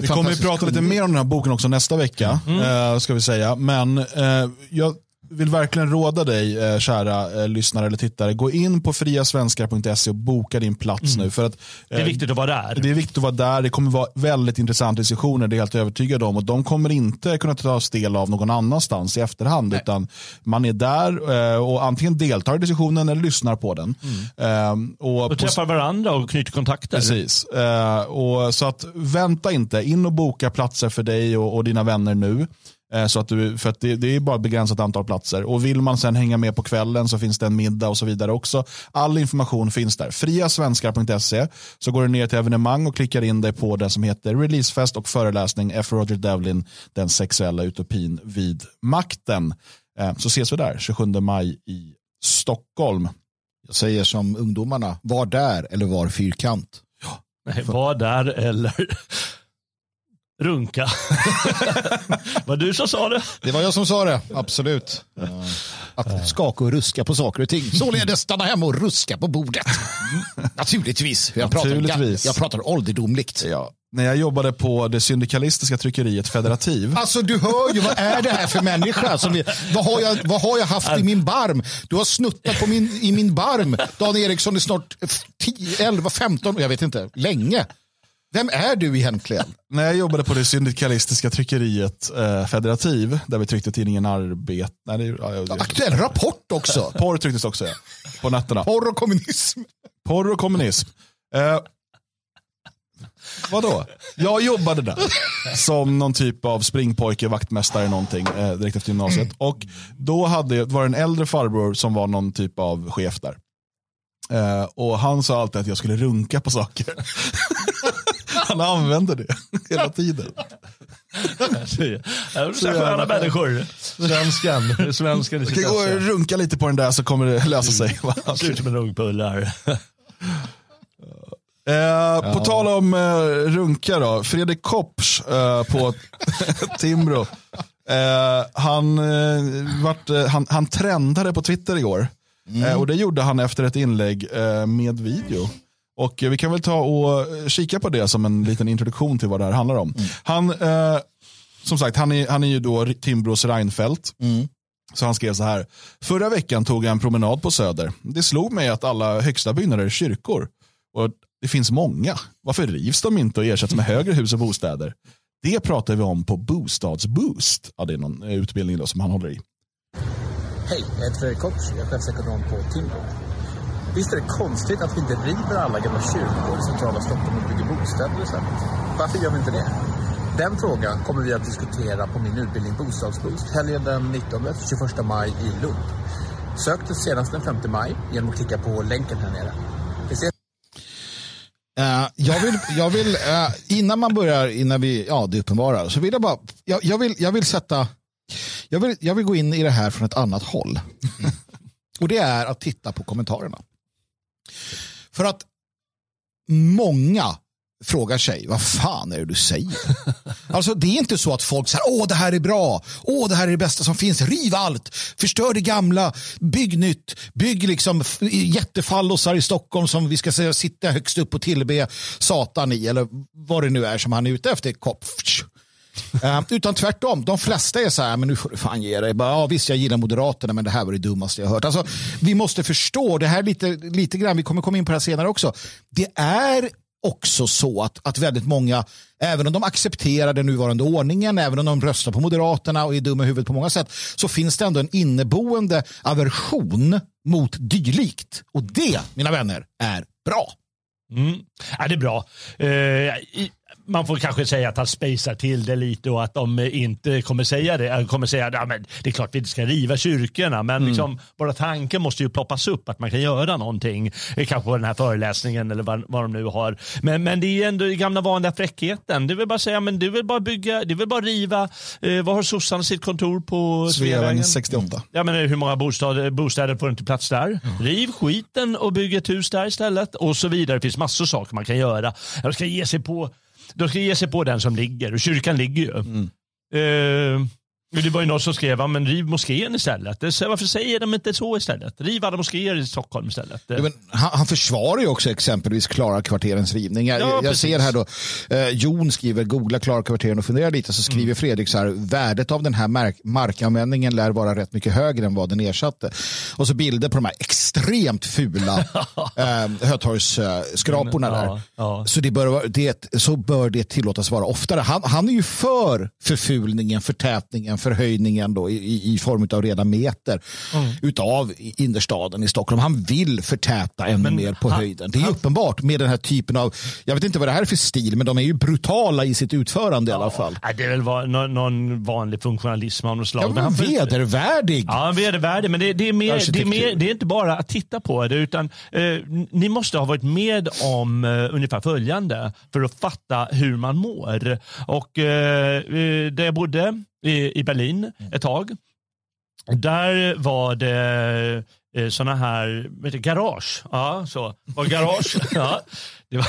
vi kommer att prata lite mer om den här boken också nästa vecka. Mm. Uh, ska vi säga. Men uh, jag vill verkligen råda dig, eh, kära eh, lyssnare eller tittare, gå in på friasvenskar.se och boka din plats mm. nu. För att, eh, det är viktigt att vara där. Det är viktigt att vara där. Det kommer vara väldigt intressanta diskussioner, det är jag helt övertygad om. Och de kommer inte kunna tas del av någon annanstans i efterhand. Nej. Utan man är där eh, och antingen deltar i diskussionen eller lyssnar på den. Mm. Eh, och, och träffar varandra och knyter kontakter. Precis. Eh, och, så att vänta inte, in och boka platser för dig och, och dina vänner nu. Eh, så att du, för att det, det, är bara ett begränsat antal platser. Och vill man sen hänga med på kvällen så finns det en middag och så vidare också. All information finns där. Friasvenskar.se så går du ner till evenemang och klickar in dig på det som heter releasefest och föreläsning F. Roger Devlin, den sexuella utopin vid makten. Eh, så ses vi där 27 maj i Stockholm. Jag säger som ungdomarna, var där eller var fyrkant. Ja. Nej, var där eller runka. var du som sa det? Det var jag som sa det, absolut. Att skaka och ruska på saker och ting. Således stanna hemma och ruska på bordet. Naturligtvis. Jag pratar, Naturligtvis. Jag pratar ålderdomligt. Ja. När jag jobbade på det syndikalistiska tryckeriet Federativ. Alltså du hör ju, vad är det här för människa? Som vi, vad, har jag, vad har jag haft i min barm? Du har snuttat på min, i min barm. Dan Eriksson är snart 10, 11, 15, jag vet inte, länge. Vem är du egentligen? När jag jobbade på det syndikalistiska tryckeriet eh, Federativ, där vi tryckte tidningen Arbet. Nej, det, ja, Aktuell rapport också. Porr trycktes också, ja. På nätterna. Porr och kommunism. Porr och kommunism. Eh, vadå? Jag jobbade där som någon typ av springpojke, vaktmästare någonting eh, direkt efter gymnasiet. Och då hade, var det en äldre farbror som var någon typ av chef där. Eh, och han sa alltid att jag skulle runka på saker. Han använder det hela tiden. Det är så sköna människor. Svenskan. Svenskan kan gå och runka lite på den där så kommer det lösa sig. Ser ut som en ungpullar. Eh, på tal om eh, runka då. Fredrik Kopps eh, på Timbro. Eh, han, eh, vart, eh, han, han trendade på Twitter igår. Mm. och det gjorde han efter ett inlägg med video. Och vi kan väl ta och kika på det som en liten introduktion till vad det här handlar om. Mm. Han, eh, som sagt, han är, han är ju då Timbros Reinfeldt. Mm. Så han skrev så här. Förra veckan tog jag en promenad på Söder. Det slog mig att alla högsta byggnader är kyrkor. Och det finns många. Varför rivs de inte och ersätts med högre hus och bostäder? Det pratar vi om på Bostadsboost. Ja, det är någon utbildning då som han håller i. Hej, jag heter Fredrik Kops. Jag är chefsekonom på Timbro. Visst är det konstigt att vi inte river alla gamla kyrkor i centrala Stockholm och bygger bostäder istället? Varför gör vi inte det? Den frågan kommer vi att diskutera på min utbildning Bostadsboost helgen den 19-21 maj i Lund. Sök det senast den 5 maj genom att klicka på länken här nere. Vi ses. Uh, jag vill, jag vill uh, innan man börjar, innan vi, ja det uppenbarar, så vill jag bara, jag, jag, vill, jag vill sätta, jag vill, jag vill gå in i det här från ett annat håll. Och det är att titta på kommentarerna. För att många frågar sig, vad fan är det du säger? alltså det är inte så att folk säger, åh det här är bra, åh det här är det bästa som finns, riv allt, förstör det gamla, bygg nytt, bygg liksom jättefallosar i Stockholm som vi ska säga sitta högst upp och tillbe Satan i, eller vad det nu är som han är ute efter. Kopf. Ehm, utan tvärtom, de flesta är så här, men nu får du fan ge dig. Bara, ja, visst, jag gillar Moderaterna, men det här var det dummaste jag hört. Alltså, vi måste förstå, det här lite, lite grann, vi kommer komma in på det här senare också. Det är också så att, att väldigt många, även om de accepterar den nuvarande ordningen, även om de röstar på Moderaterna och är dumma i huvudet på många sätt, så finns det ändå en inneboende aversion mot dylikt. Och det, mina vänner, är bra. Mm. Ja, det är bra. Uh, i, man får kanske säga att han spejsar till det lite och att de inte kommer säga det. Kommer säga att ja, det är klart vi inte ska riva kyrkorna men mm. liksom, bara tanken måste ju ploppas upp att man kan göra någonting. Kanske på den här föreläsningen eller vad, vad de nu har. Men, men det är ändå den gamla vanliga fräckheten. Det vill bara säga men du vill bara bygga, du vill bara riva. Eh, vad har sossarna sitt kontor på Sveavägen 68. Ja, men hur många bostäder, bostäder får inte plats där? Mm. Riv skiten och bygg ett hus där istället och så vidare. Det finns massor av saker man kan göra. De ska ge sig på, de ska ge sig på den som ligger och kyrkan ligger ju. Mm. Uh, det var ju någon som skrev, men riv moskén istället. Varför säger de inte så istället? Riv alla moskéer i Stockholm istället. Ja, han, han försvarar ju också exempelvis Klara kvarterens rivning. Jag, ja, jag ser här då, eh, Jon skriver, googla Klara kvarteren och fundera lite. Så skriver mm. Fredrik så här, värdet av den här mark markanvändningen lär vara rätt mycket högre än vad den ersatte. Och så bilder på de här extremt fula eh, Hötorgsskraporna där. Ja, ja. Så, det bör, det, så bör det tillåtas vara oftare. Han, han är ju för förfulningen, förtätningen, förhöjningen då i, i form av reda meter mm. utav innerstaden i Stockholm. Han vill förtäta ännu men, mer på han, höjden. Det är han, uppenbart med den här typen av, jag vet inte vad det här är för stil, men de är ju brutala i sitt utförande ja, i alla fall. Det är väl var, någon, någon vanlig funktionalism av något slag. Ja, men han vedervärdig. Ja, vedervärdig, men det, det, är mer, det, är mer, det är inte bara att titta på det, utan eh, ni måste ha varit med om eh, ungefär följande för att fatta hur man mår. Och eh, eh där jag bodde i, i Berlin mm. ett tag. Där var det eh, sådana här vet du, garage. Ja, så. Var garage. ja, det var,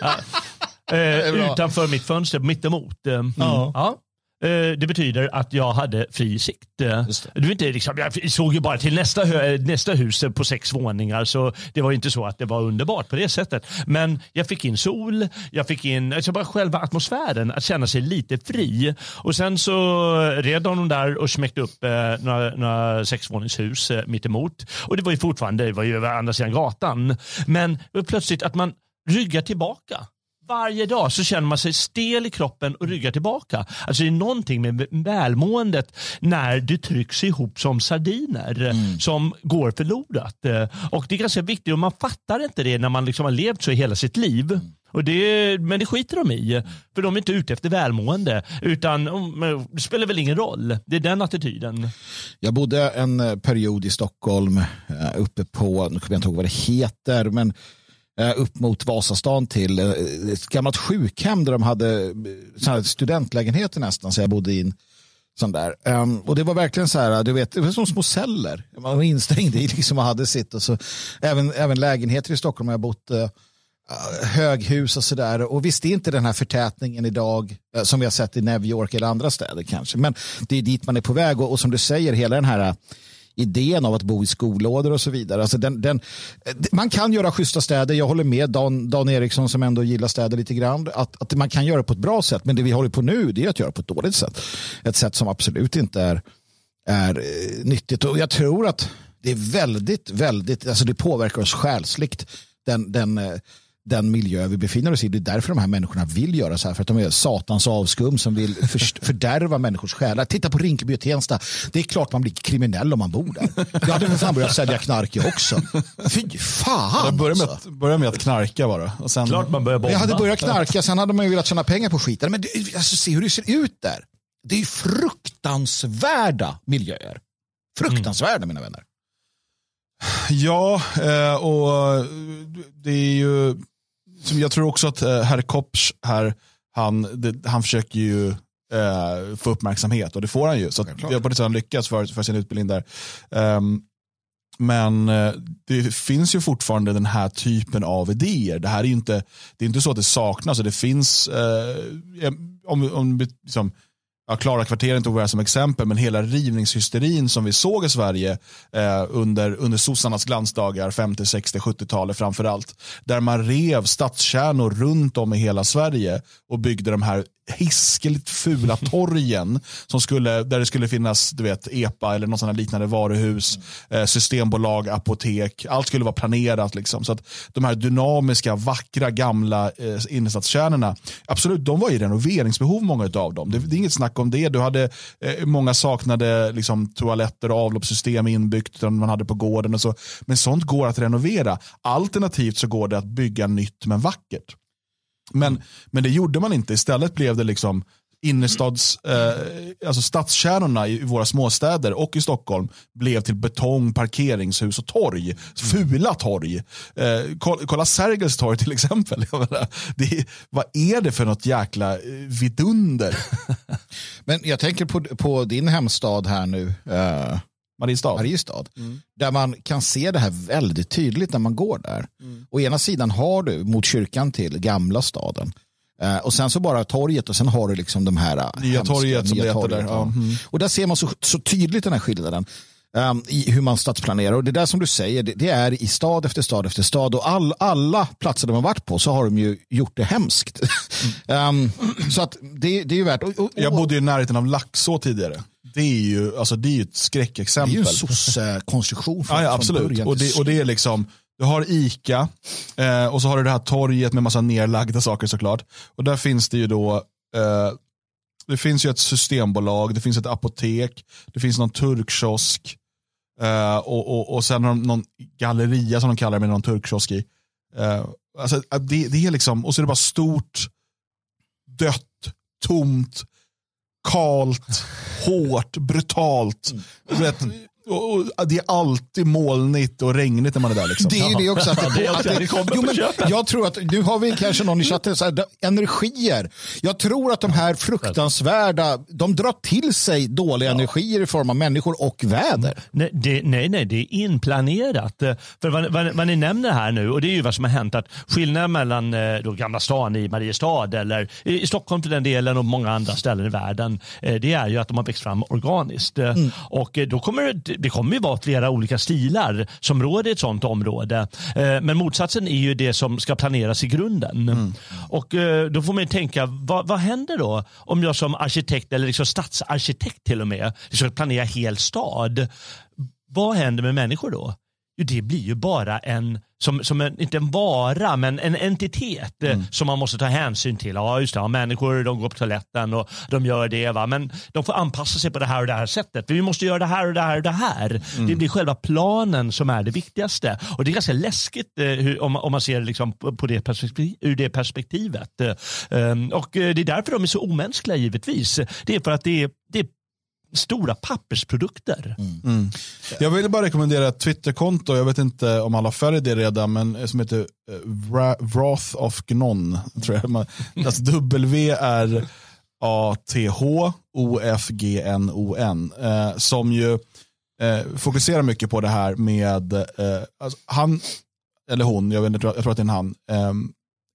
ja. Eh, utanför mitt fönster, mittemot. Mm. Ja. Eh, det betyder att jag hade fri sikt. Eh, det. Det inte liksom, jag såg ju bara till nästa, nästa hus på sex våningar så det var inte så att det var underbart på det sättet. Men jag fick in sol, jag fick in alltså bara själva atmosfären, att känna sig lite fri. Och sen så red de där och smäckte upp eh, några, några sexvåningshus eh, mittemot. Och det var ju fortfarande, det var ju andra sidan gatan. Men plötsligt att man ryggar tillbaka varje dag så känner man sig stel i kroppen och ryggar tillbaka. Alltså det är någonting med välmåendet när du trycks ihop som sardiner mm. som går förlorat. Och det är ganska viktigt och man fattar inte det när man liksom har levt så i hela sitt liv. Mm. Och det, men det skiter de i. För de är inte ute efter välmående. Utan det spelar väl ingen roll. Det är den attityden. Jag bodde en period i Stockholm eh, uppe på, nu kommer jag inte ihåg vad det heter, men Eh, Eh, upp mot Vasastan till eh, ett gammalt sjukhem där de hade eh, studentlägenheter nästan, så jag bodde in sån där. Um, och det var verkligen så här, du vet, det var som små celler. Man var instängd i liksom och hade sitt. Och så, även, även lägenheter i Stockholm har jag bott uh, höghus och sådär. Och visst, det är inte den här förtätningen idag uh, som vi har sett i New York eller andra städer kanske. Men det är dit man är på väg. Och, och som du säger, hela den här idén av att bo i skolådor och så vidare. Alltså den, den, man kan göra schyssta städer. Jag håller med Dan, Dan Eriksson som ändå gillar städer lite grann. Att, att man kan göra det på ett bra sätt. Men det vi håller på nu det är att göra på ett dåligt sätt. Ett sätt som absolut inte är, är eh, nyttigt. Och jag tror att det är väldigt, väldigt, alltså det påverkar oss själsligt. Den, den eh, den miljö vi befinner oss i. Det är därför de här människorna vill göra så här. För att de är satans avskum som vill fördärva människors själar. Titta på Rinkeby och Tensta. Det är klart man blir kriminell om man bor där. Jag hade för fan börjat sälja knark också. Fy fan. Jag började med, att, alltså. började med att knarka bara. Och sen... Klart man börjar bomba. Jag hade börjat knarka, sen hade man ju velat tjäna pengar på skiten. Men alltså, se hur det ser ut där. Det är fruktansvärda miljöer. Fruktansvärda mm. mina vänner. Ja, eh, och det är ju jag tror också att eh, herr Kopsch här, han, det, han försöker ju eh, få uppmärksamhet och det får han ju. Så har på det sättet lyckats för, för sin utbildning där. Um, men eh, det finns ju fortfarande den här typen av idéer. Det här är inte, det är inte så att det saknas. Det finns, eh, om, om liksom, ja, Klara kvarteren tog jag som exempel, men hela rivningshysterin som vi såg i Sverige eh, under, under sossarnas glansdagar, 50, 60, 70-talet framför allt. Där man rev stadskärnor runt om i hela Sverige och byggde de här hiskeligt fula torgen som skulle, där det skulle finnas du vet, EPA eller något liknande varuhus, eh, systembolag, apotek. Allt skulle vara planerat. Liksom. Så att de här dynamiska, vackra, gamla eh, innerstadskärnorna, absolut, de var i renoveringsbehov många av dem. Det, det är inget snack om det. Du hade, eh, många saknade liksom, toaletter och avloppssystem inbyggt som man hade på gården. Och så. Men sånt går att renovera. Alternativt så går det att bygga nytt men vackert. Men, men det gjorde man inte. Istället blev det liksom innerstads, eh, alltså stadskärnorna i våra småstäder och i Stockholm blev till betong, parkeringshus och torg. Fula torg. Eh, kolla Sergels torg till exempel. det, vad är det för något jäkla eh, vidunder? Men jag tänker på, på din hemstad här nu. Eh, Mariestad. Mariestad. Mm. Där man kan se det här väldigt tydligt när man går där. Mm. Å ena sidan har du mot kyrkan till gamla staden. Uh, och sen så bara torget och sen har du liksom de här uh, Nya hemska, torget som det heter där. Ja. Mm. Och där ser man så, så tydligt den här skillnaden. Um, i hur man stadsplanerar. Och det där som du säger, det, det, är i stad efter stad efter stad. Och all, alla platser de har varit på så har de ju gjort det hemskt. um, så att det, det är ju värt. Och, och, och, Jag bodde i närheten av Laxå tidigare. Det är ju, alltså, det är ett skräckexempel. Det är ju en soc-konstruktion. Ja, ja, absolut. Och det, och det är liksom, du har Ica eh, och så har du det här torget med massa nerlagda saker såklart. Och där finns det ju då eh, det finns ju ett systembolag, det finns ett apotek, det finns någon turkkiosk eh, och, och, och sen någon, någon galleria som de kallar det med någon turkkiosk i. Eh, alltså, det, det är liksom, och så är det bara stort, dött, tomt, kalt, hårt, brutalt. Du Vet, och, det är alltid molnigt och regnigt när man är där. Liksom. Det är ju det också. Att det, att det, jo, men jag tror att, nu har vi kanske någon i chatten, så här, energier. Jag tror att de här fruktansvärda, de drar till sig dåliga ja. energier i form av människor och väder. Nej, det, nej, nej, det är inplanerat. För vad, vad, vad, ni nämner här nu, och det är ju vad som har hänt, att skillnaden mellan eh, då, Gamla stan i Mariestad eller i Stockholm till den delen och många andra ställen i världen, eh, det är ju att de har växt fram organiskt. Mm. Och då kommer det kommer ju vara flera olika stilar som råder i ett sådant område. Eh, men motsatsen är ju det som ska planeras i grunden. Mm. Och eh, då får man tänka, vad, vad, händer då om jag som arkitekt eller liksom stadsarkitekt till och med ska planera hel stad? Vad händer med människor då? Det blir ju bara en som, som en, inte en vara, men en entitet eh, mm. som man måste ta hänsyn till. Ja, just det, ja, människor de går på toaletten och de gör det, va? men de får anpassa sig på det här och det här sättet. Vi måste göra det här och det här och det här. Mm. Det blir själva planen som är det viktigaste. Och det är ganska läskigt eh, hur, om, om man ser liksom på det perspektiv, ur det perspektivet. Um, och eh, det är därför de är så omänskliga givetvis. Det är för att det är, det är stora pappersprodukter. Mm. Mm. Jag vill bara rekommendera ett Twitterkonto, jag vet inte om alla följer det redan, men som heter uh, Wrath of Gnon. Tror jag. alltså W-R-A-T-H-O-F-G-N-O-N. Eh, som ju eh, fokuserar mycket på det här med, eh, alltså, han, eller hon, jag, vet, jag, tror, jag tror att det är en han, eh,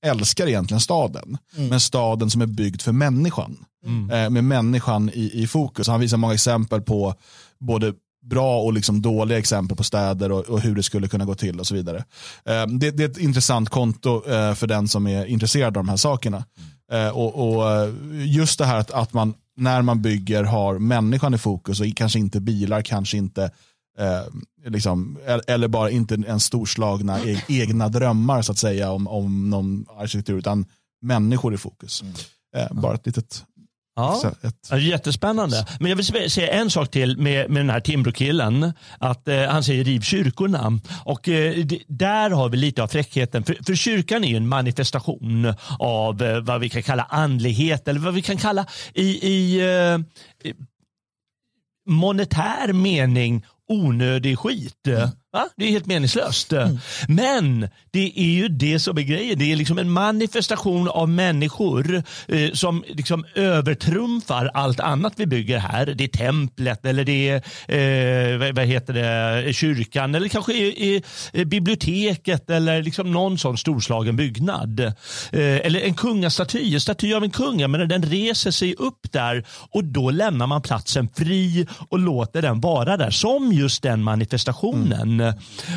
älskar egentligen staden. Mm. Men staden som är byggd för människan. Mm. Eh, med människan i, i fokus. Han visar många exempel på både bra och liksom dåliga exempel på städer och, och, hur det skulle kunna gå till och så vidare. Eh, det, det, är ett intressant konto eh, för den som är intresserad av de här sakerna. Mm. och, och, Just det här att, att man när man bygger har människan i fokus och kanske inte bilar, kanske inte eh, liksom, eller bara inte en storslagna e-, egna drömmar så att säga om, om någon arkitektur utan människor i fokus. Mm. Eh, bara ett litet Ja, ett... Jättespännande. Men jag vill säga en sak till med, med den här Timbrokillen. Att eh, han säger riv kyrkorna. Och eh, där har vi lite av fräckheten. För, för kyrkan är ju en manifestation av eh, vad vi kan kalla andlighet eller vad vi kan kalla i, i eh, monetär mening onödig skit. Mm. Va? Det är helt meningslöst. Mm. Men det är ju det som är grejen. Det är liksom en manifestation av människor eh, som liksom övertrumfar allt annat vi bygger här. Det är templet eller det är eh, vad heter det, kyrkan eller kanske är, är biblioteket eller liksom någon sån storslagen byggnad. Eh, eller en kungastaty, en staty av en kung. Men den reser sig upp där och då lämnar man platsen fri och låter den vara där som just den manifestationen. Mm.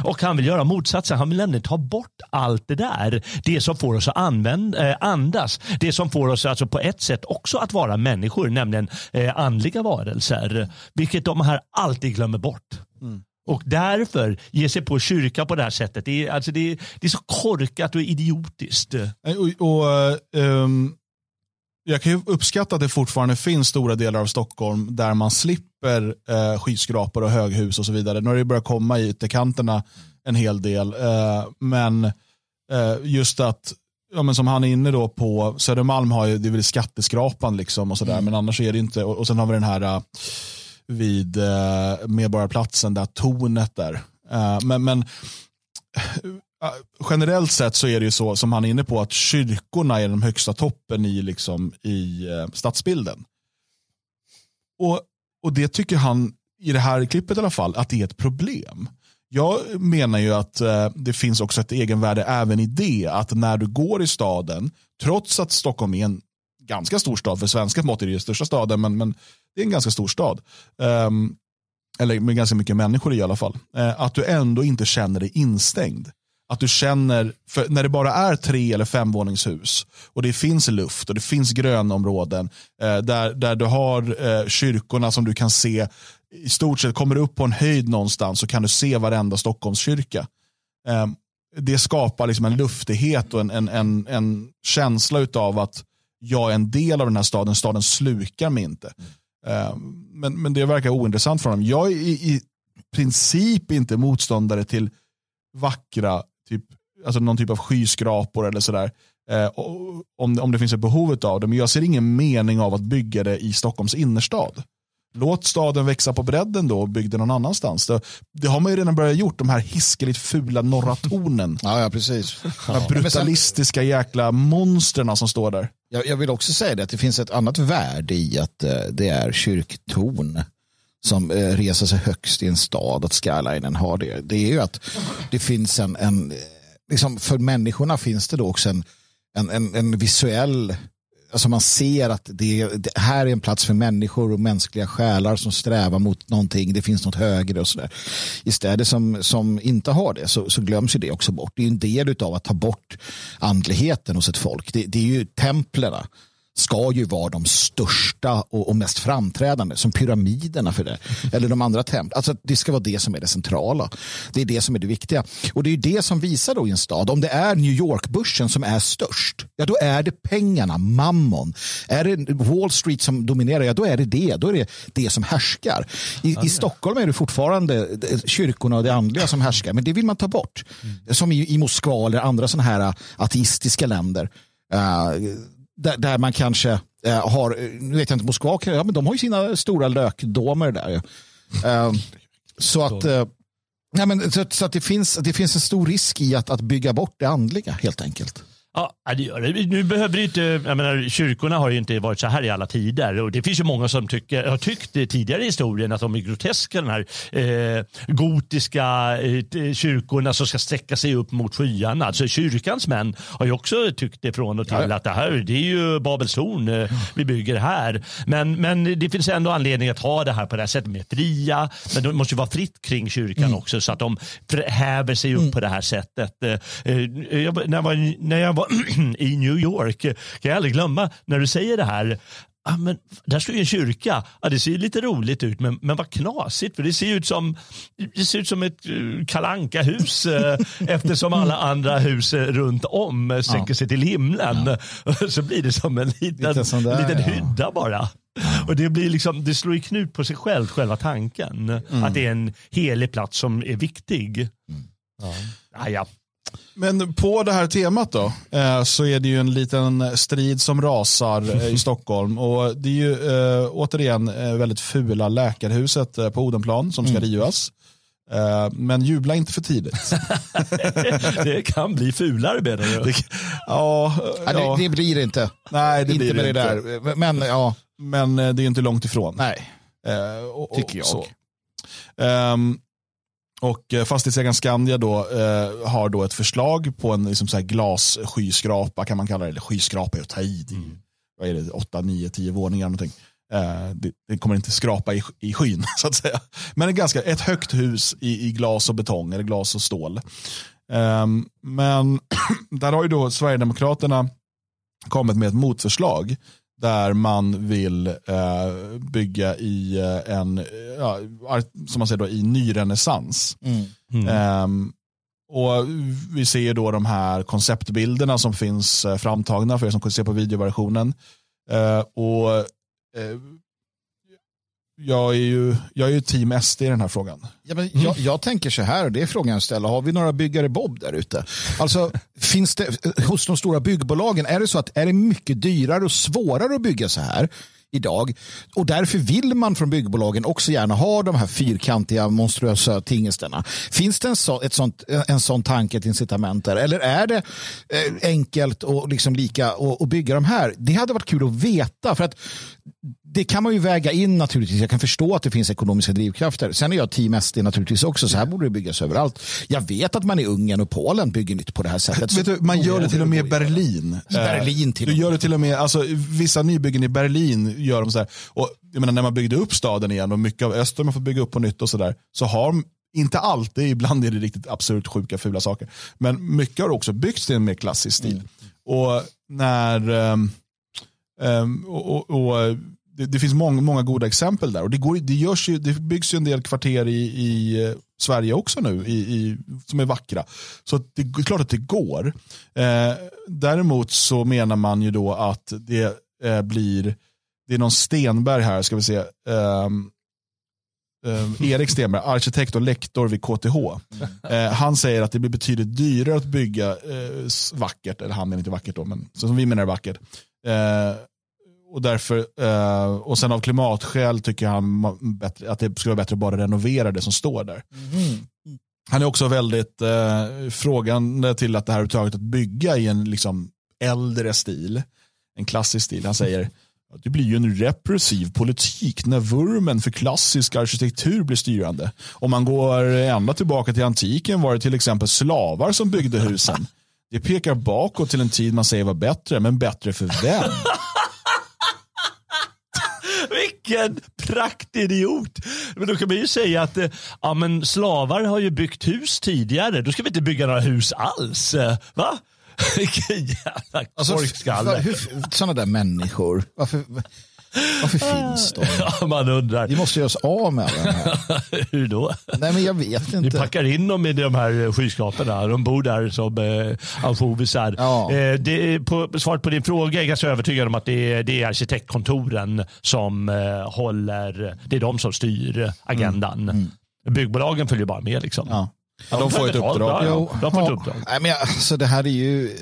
Och han vill göra motsatsen. Han vill nämligen ta bort allt det där. Det som får oss att använda, eh, andas. Det som får oss alltså på ett sätt också att vara människor, nämligen eh, andliga varelser. Vilket de här alltid glömmer bort. Mm. Och därför ge sig på kyrka på det här sättet. Det är, alltså det är, det är så korkat och idiotiskt. Eh, och, och um, jag kan ju uppskatta att det fortfarande finns stora delar av Stockholm där man slipper eh, skyskrapor och höghus och så vidare. Nu har det börjat komma i ytterkanterna en hel del. Eh, men eh, just att ja, men som han är inne då på, Södermalm har ju, det är väl skatteskrapan liksom och sådär, mm. men annars är det inte, och, och sen har vi den här uh, vid uh, Medborgarplatsen, där tornet där. Uh, men, men generellt sett så är det ju så, som han är inne på, att kyrkorna är den högsta toppen i, liksom, i eh, stadsbilden. Och, och det tycker han, i det här klippet i alla fall, att det är ett problem. Jag menar ju att eh, det finns också ett egenvärde även i det. Att när du går i staden, trots att Stockholm är en ganska stor stad, för svenska mått är det ju största staden, men, men det är en ganska stor stad. Um, eller med ganska mycket människor i alla fall. Uh, att du ändå inte känner dig instängd. Att du känner, när det bara är tre eller femvåningshus och det finns luft och det finns grönområden eh, där, där du har eh, kyrkorna som du kan se i stort sett kommer du upp på en höjd någonstans så kan du se varenda Stockholmskyrka. Eh, det skapar liksom en luftighet och en, en, en, en känsla av att jag är en del av den här staden, staden slukar mig inte. Um, men, men det verkar ointressant för honom. Jag är i, i princip inte motståndare till vackra, typ, alltså någon typ av skyskrapor eller sådär. Eh, om, om det finns ett behov av det. Men jag ser ingen mening av att bygga det i Stockholms innerstad. Låt staden växa på bredden då och bygg det någon annanstans. Det, det har man ju redan börjat gjort, de här hiskeligt fula norra tornen. ja, ja, precis. De här brutalistiska jäkla monstren som står där. Jag, jag, vill också säga det att det finns ett annat värde i att uh, det är kyrktorn som eh, reser sig högst i en stad, att skylinen har det. Det är ju att det finns en, en eh, liksom för människorna finns det då också en, en, en, en visuell alltså man ser att det, det, här är en plats för människor och mänskliga själar som strävar mot någonting. Det finns något högre och sådär. I städer som, som inte har det så, så glöms ju det också bort. Det är en del av att ta bort andligheten hos ett folk. Det, det är ju templerna ska ju vara de största och, och, mest framträdande, som pyramiderna för det. Eller de andra templen. Alltså det ska vara det som är det centrala. Det är det som är det viktiga. Och det är det som visar då i en stad. Om det är New York-börsen som är störst, ja då är det pengarna, mammon. Är det Wall Street som dominerar, ja då är det det. Då är det det som härskar. I, i Stockholm är det fortfarande kyrkorna och det andliga som härskar, men det vill man ta bort. Mm. Som i, i Moskva eller andra sådana här ateistiska länder. Uh, där, där man kanske eh, har, nu vet jag inte, Moskva, ja, men de har ju sina stora lökdomer där. Eh, så att, eh, nej, men, så, så, att det, finns, det finns en stor risk i att, att bygga bort det andliga helt enkelt. Ja, det gör det. Nu behöver det inte, jag menar, kyrkorna har ju inte varit så här i alla tider. Och det finns ju många som tycker, har tyckt tidigare i historien att de är groteska, de här eh, gotiska eh, kyrkorna som ska sträcka sig upp mot skyarna. Alltså kyrkans män har ju också tyckt det från och till ja. att det här det är ju Babels torn eh, vi bygger här. Men, men det finns ändå anledning att ha det här på det här sättet med fria, men det måste ju vara fritt kring kyrkan mm. också så att de häver sig upp mm. på det här sättet. Eh, eh jag, när, jag var, när jag var i New York. Kan jag aldrig glömma när du säger det här. Ah, men där står ju en kyrka. Ah, det ser lite roligt ut, men, men vad knasigt. För det ser ut som, det ser ut som ett uh, kalanka hus eh, eftersom alla andra hus runt om eh, sträcker ja. sig till himlen. Ja. Så blir det som en liten, där, liten hydda ja. bara. Och det, blir liksom, det slår i knut på sig själv, själva tanken. Mm. Att det är en helig plats som är viktig. Mm. Ja. Ah, ja. Men på det här temat då, eh, så är det ju en liten strid som rasar eh, i Stockholm. Och Det är ju eh, återigen väldigt fula läkarhuset på Odenplan som ska mm. rivas. Men jubla inte för tidigt. det kan bli fulare menar du? ja, ja. Det, det, blir det inte. Nej, det inte blir med det, det där. Men, ja. men det är inte långt ifrån. Nej, och, tycker jag. Um, och eh, fastighetsägaren Skandia då, eh, har då ett förslag på en liksom så här glasskyskrapa kan man kalla det. Eller skyskrapa är att ta i. Mm. Vad är det, 8, 9, 10 våningar någonting. Eh, det, det, kommer inte skrapa i, i skyn så att säga. Men ett, ganska, ett högt hus i, i glas och betong eller glas och stål. Eh, men där har ju då Sverigedemokraterna kommit med ett motförslag där man vill eh, bygga i eh, en, ja, som man säger då, i nyrenässans. Mm. Mm. Um, och vi ser då de här konceptbilderna som finns eh, framtagna för er som kan se på videoversionen. Uh, och jag är ju, jag är ju team SD i den här frågan. Ja, men jag, jag tänker så här, och det är frågan jag ställer. Har vi några byggare Bob där ute? Alltså, finns det hos de stora byggbolagen, är det så att är det mycket dyrare och svårare att bygga så här? idag. Och därför vill man från byggbolagen också gärna ha de här fyrkantiga monstruösa tingesterna. Finns det en, så, ett sånt, en sån tanke, ett incitament där? Eller är det eh, enkelt och liksom lika att bygga de här? Det hade varit kul att veta. För att det kan man ju väga in naturligtvis. Jag kan förstå att det finns ekonomiska drivkrafter. Sen är jag team SD naturligtvis också. Så här borde det byggas överallt. Jag vet att man i Ungern och Polen bygger nytt på det här sättet. Vet du, man gör det till och med i Berlin. I Berlin till Du gör det till och med, alltså, vissa nybyggen i Berlin gör de så här. Och, jag menar, när man byggde upp staden igen och mycket av Öster man får bygga upp på nytt och sådär. Så har inte alltid, ibland är det riktigt absurt sjuka fula saker. Men mycket har också byggts i en mer klassisk stil. Mm. Och när um, um, och, och, och det, det, finns många, många goda exempel där. Och det, går, det, görs ju, det byggs ju en del kvarter i, i eh, Sverige också nu i, i, som är vackra. Så det är klart att det går. Eh, däremot så menar man ju då att det eh, blir, det är någon Stenberg här, ska vi se. Eh, Erik Stenberg, arkitekt och lektor vid KTH. Mm. han säger att det blir betydligt dyrare att bygga eh, vackert, eller han menar inte vackert då, men som vi menar vackert och, därför, eh, och sen av klimatskäl tycker han bättre, att det skulle vara bättre att bara renovera det som står där. Mm. Han är också väldigt eh, frågande till att det här överhuvudtaget att bygga i en liksom, äldre stil, en klassisk stil. Han säger det blir ju en repressiv politik när vurmen för klassisk arkitektur blir styrande. Om man går ända tillbaka till antiken var det till exempel slavar som byggde husen. Det pekar bakåt till en tid man säger var bättre, men bättre för vem? Vilken praktidiot. Men då kan man ju säga att eh, ja, men slavar har ju byggt hus tidigare. Då ska vi inte bygga några hus alls. Va? Vilken jävla alltså, korkskalle. Sådana där människor. Varför, varför finns de? Ja, man undrar. Vi måste göra oss av med alla här. Hur då? Nej, men jag vet inte. Vi packar in dem i de här skyskraporna. De bor där som eh, ansjovisar. Ja. Eh, på, svaret på din fråga är jag ganska övertygad om att det är, det är arkitektkontoren som eh, håller, det är de som styr agendan. Mm. Mm. Byggbolagen följer bara med. Liksom. Ja. Ja, de, får ett uppdrag. Ja, de får ett uppdrag. Nej, men alltså, det här är ju,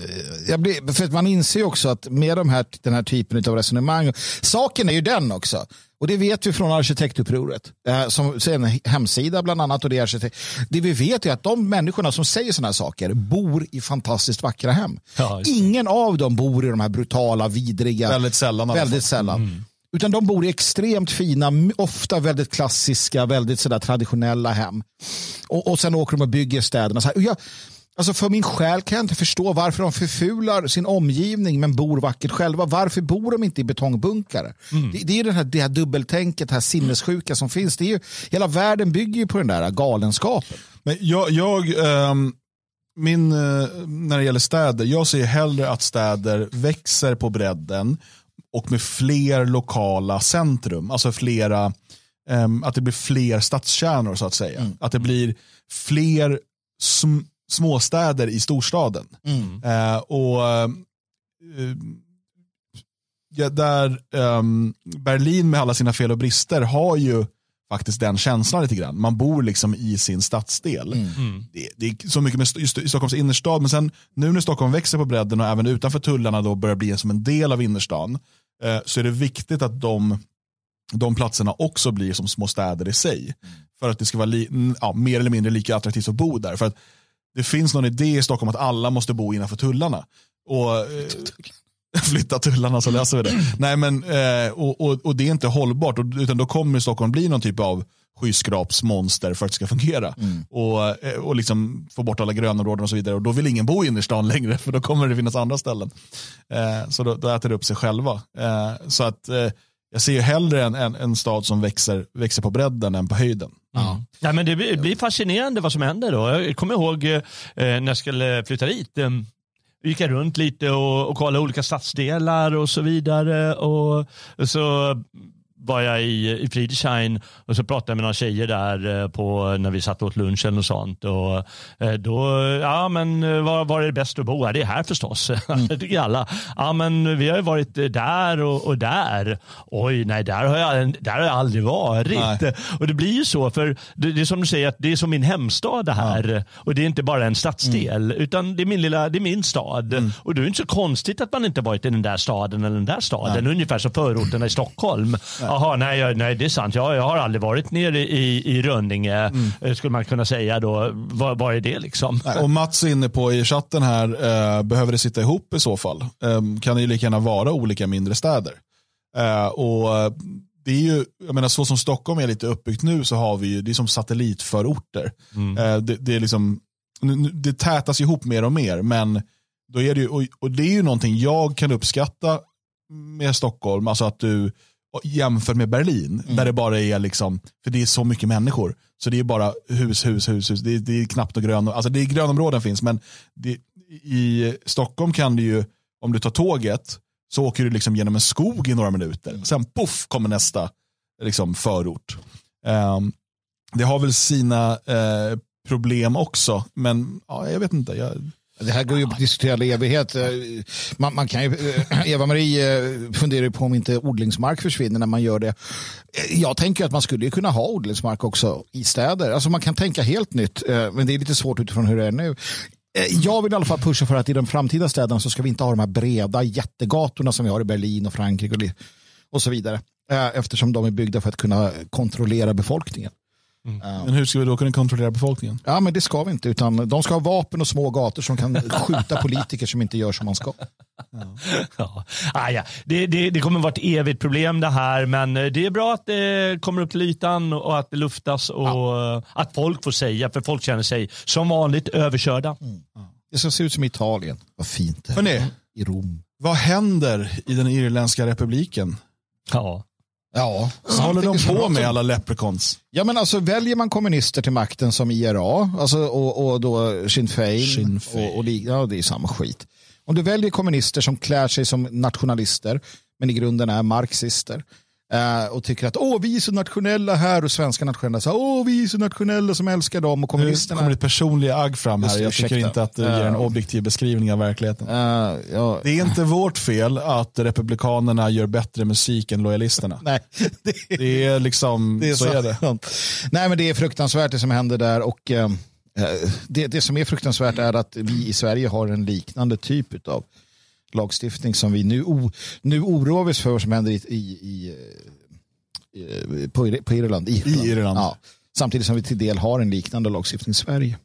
jag blir, för man inser ju också att med de här, den här typen av resonemang, saken är ju den också, och det vet vi från arkitektupproret, eh, som är en hemsida bland annat. Och det, är arkitekt. det vi vet är att de människorna som säger sådana här saker bor i fantastiskt vackra hem. Ja, Ingen av dem bor i de här brutala, vidriga. Väldigt sällan. Väldigt sällan. Mm. Utan de bor i extremt fina, ofta väldigt klassiska, väldigt sådär traditionella hem. Och, och sen åker de och bygger städerna. Så jag, alltså för min själ kan jag inte förstå varför de förfular sin omgivning men bor vackert själva. Varför bor de inte i betongbunkar? Mm. Det, det, är det här, det här dubbeltänket, det här sinnessjuka som finns. Det är ju, hela världen bygger ju på den där galenskapen. Men jag, jag ähm, min, äh, när det gäller städer, jag ser hellre att städer växer på bredden och med fler lokala centrum. Alltså flera, um, att det blir fler stadskärnor så att säga. Mm. Att det blir fler sm småstäder i storstaden. Mm. Uh, och uh, ja, där um, Berlin med alla sina fel och brister har ju faktiskt den känslan lite grann. Man bor liksom i sin stadsdel. Mm. mm. Det, det, är så mycket med just i Stockholms innerstad, men sen nu när Stockholm växer på bredden och även utanför tullarna då börjar bli som en del av innerstan, så är det viktigt att de, de platserna också blir som små städer i sig. Mm. För att det ska vara li, ja, mer eller mindre lika attraktivt att bo där. För att det finns någon idé i Stockholm att alla måste bo innanför tullarna. Och, eh, flytta tullarna så löser vi det. Nej, men, eh, och, och, och, det är inte hållbart, utan då kommer Stockholm bli någon typ av skyskrapsmonster för att det ska fungera. Mm. Och, eh, och liksom få bort alla grönområden och så vidare. Och då vill ingen bo i innerstan längre för då kommer det finnas andra ställen. Eh, så då, då, äter det upp sig själva. Eh, så att eh, jag ser ju hellre en, en, en, stad som växer, växer på bredden än på höjden. Mm. Ja, men det blir fascinerande vad som händer då. Jag kommer ihåg eh, när jag skulle flytta dit. Eh, gick jag runt lite och, och kollade olika stadsdelar och så vidare. Och så var jag i, i Friedrichshain och så pratade jag med några tjejer där eh, på, när vi satt åt lunch eller något sånt. Och, eh, då, ja men var, var är det bäst att bo? Ja, det är här förstås. Mm. det tycker alla. Ja men vi har ju varit där och, och där. Oj, nej där har jag, där har jag aldrig varit. Nej. Och det blir ju så, för det, det, är som du säger, att det är som min hemstad det här. Ja. Och det är inte bara en stadsdel, mm. utan det är min, lilla, det är min stad. Mm. Och då är det inte så konstigt att man inte varit i den där staden eller den där staden. Nej. Ungefär som förorterna i Stockholm. Jaha, nej, nej, det är sant. Jag, jag har aldrig varit nere i, i Rönninge, mm. Eh, skulle man kunna säga då. Vad, vad är det liksom? Och Mats är inne på i chatten här, eh, behöver det sitta ihop i så fall? Eh, kan det ju lika gärna vara olika mindre städer? Eh, och eh, det är ju, jag menar så som Stockholm är lite uppbyggt nu så har vi ju, det är som satellitförorter. Mm. Eh, det, det, är liksom, det tätas ihop mer och mer, men då är det ju, och, och det är ju någonting jag kan uppskatta med Stockholm, alltså att du jämfört med Berlin, mm. där det bara är liksom, för det är så mycket människor. Så det är bara hus, hus, hus, hus. Det är, det är knappt och grön, alltså det är grönområden finns, men det, i Stockholm kan du ju, om du tar tåget, så åker du liksom genom en skog i några minuter. Sen poff kommer nästa liksom, förort. Um, det har väl sina uh, problem också, men ja, jag vet inte. Jag, det här går ju att diskutera i evighet. Eh, man, man kan ju, eh, Eva-Marie eh, funderar på om inte odlingsmark försvinner när man gör det. Jag tänker att man skulle kunna ha odlingsmark också i städer. Alltså man kan tänka helt nytt, men det är lite svårt utifrån hur det är nu. Jag vill i alla fall pusha för att i de framtida städerna så ska vi inte ha de här breda jättegatorna som vi har i Berlin och Frankrike och så vidare. Eftersom de är byggda för att kunna kontrollera befolkningen. Mm. Men hur ska vi då kunna kontrollera befolkningen? Ja, men det ska vi inte. Utan de ska ha vapen och små gator som kan skjuta politiker som inte gör som man ska. Ja. ja. Ah, ja. Det, det, det kommer vara ett evigt problem det här, men eh, det är bra att det kommer upp till ytan och att det luftas och ja. att folk får säga, för folk känner sig som vanligt överkörda. Mm. Det ska se ut som Italien. Vad fint det är. Hörrni, I Rom. Vad händer i den irländska republiken? Ja. Ja, så håller de på med alla leprechauns? Ja, men alltså väljer man kommunister till makten som IRA alltså, och, och då Sinn Fein, Sinn Fein. Och, och, ja, det är samma skit. Om du väljer kommunister som klär sig som nationalister men i grunden är marxister Uh, och tycker att åh, vi är så nationella här och svenska nationella så åh, vi är så nationella som älskar dem och kommunisterna. Nu kommer det personliga agg fram här. Jag tycker inte att du ger en objektiv beskrivning av verkligheten. Uh, ja. Det är inte vårt fel att republikanerna gör bättre musik än lojalisterna. Nej, det, det är liksom, det är så, så är det. Nej, men det är fruktansvärt det som händer där och det, det som är fruktansvärt är att vi i Sverige har en liknande typ av lagstiftning som vi nu, o, nu oroar oss för vad som händer i, i, i, i på, på Irland. I Irland. I Irland. Ja. Samtidigt som vi till del har en liknande lagstiftning i Sverige.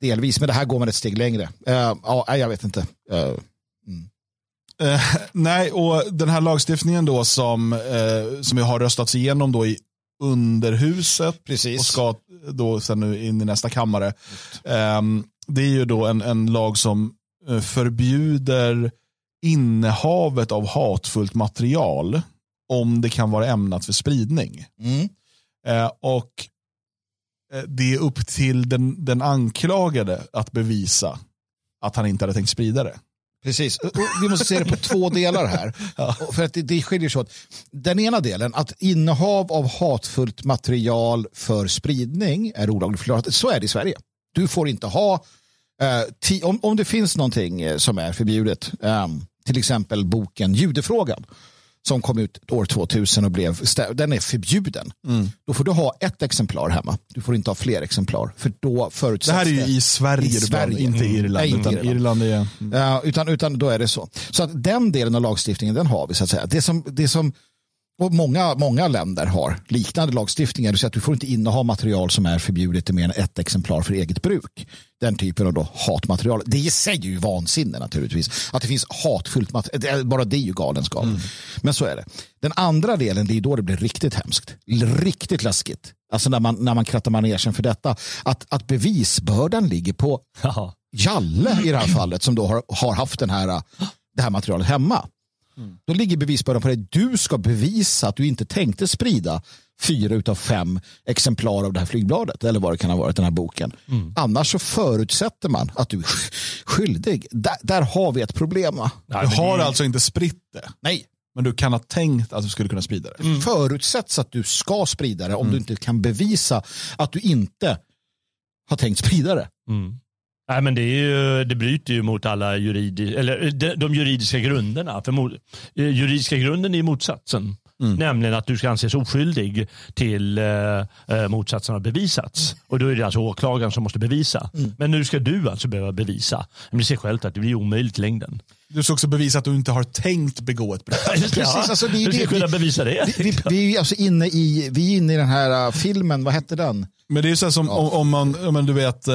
Delvis, men det här går man ett steg längre. Uh, ja, jag vet inte. Uh, mm. uh, nej, och den här lagstiftningen då som, uh, som har röstats igenom då i underhuset Precis. och ska då sen nu in i nästa kammare. Um, det är ju då en, en lag som förbjuder innehavet av hatfullt material om det kan vara ämnat för spridning. Mm. Eh, och eh, det är upp till den, den anklagade att bevisa att han inte hade tänkt sprida det. Precis, vi måste se det på två delar här. Ja. För att det, det skiljer sig åt. Den ena delen, att innehav av hatfullt material för spridning är olagligt förklarat. Så är det i Sverige. Du får inte ha, eh, om, om det finns någonting eh, som är förbjudet, um, till exempel boken Judefrågan som kom ut år 2000 och blev, den är förbjuden. Mm. Då får du ha ett exemplar hemma. Du får inte ha fler exemplar. För då förutsätts det här är ju i Sverige, i Sverige. inte i Irland. Inte utan Irland. är... Mm. Uh, utan, utan då är det så. Så att den delen av lagstiftningen den har vi så att säga. Det som, det som och många, många länder har liknande lagstiftningar. Det att du får inte inneha material som är förbjudet i mer än ett exemplar för eget bruk. Den typen av då hatmaterial. Det i sig är ju vansinne naturligtvis. Att det finns hatfullt material. Bara det är ju galenskap. Mm. Men så är det. Den andra delen, det är då det blir riktigt hemskt. Riktigt läskigt. Alltså när man, när man krattar manegen för detta. Att, att bevisbördan ligger på Jalle i det här fallet som då har, har haft den här, det här materialet hemma. Mm. Då ligger bevisbördan på dig. Du ska bevisa att du inte tänkte sprida fyra utav fem exemplar av det här flygbladet eller vad det kan ha varit, den här boken. Mm. Annars så förutsätter man att du är skyldig. Där, där har vi ett problem. Va? du har alltså inte spritt det? Nej. Men du kan ha tänkt att du skulle kunna sprida det. Mm. Förutsätts att du ska sprida det om mm. du inte kan bevisa att du inte har tänkt sprida det. Mm. Nej, men det, är ju, det bryter ju mot alla juridi, eller de, de juridiska grunderna. För mo, eh, juridiska grunden är motsatsen. Mm. Nämligen att du ska anses oskyldig till eh, eh, motsatsen har bevisats. Och då är det alltså åklagaren som måste bevisa. Mm. Men nu ska du alltså behöva bevisa. Men det ser självt att det blir omöjligt i längden. Du ska också bevisa att du inte har tänkt begå ett brott. Precis, alltså, vi, Hur ska vi, kunna bevisa det? Vi, vi, vi, är alltså inne i, vi är inne i den här filmen, vad hette den? Men det är så som ja. om, om, man, om du vet,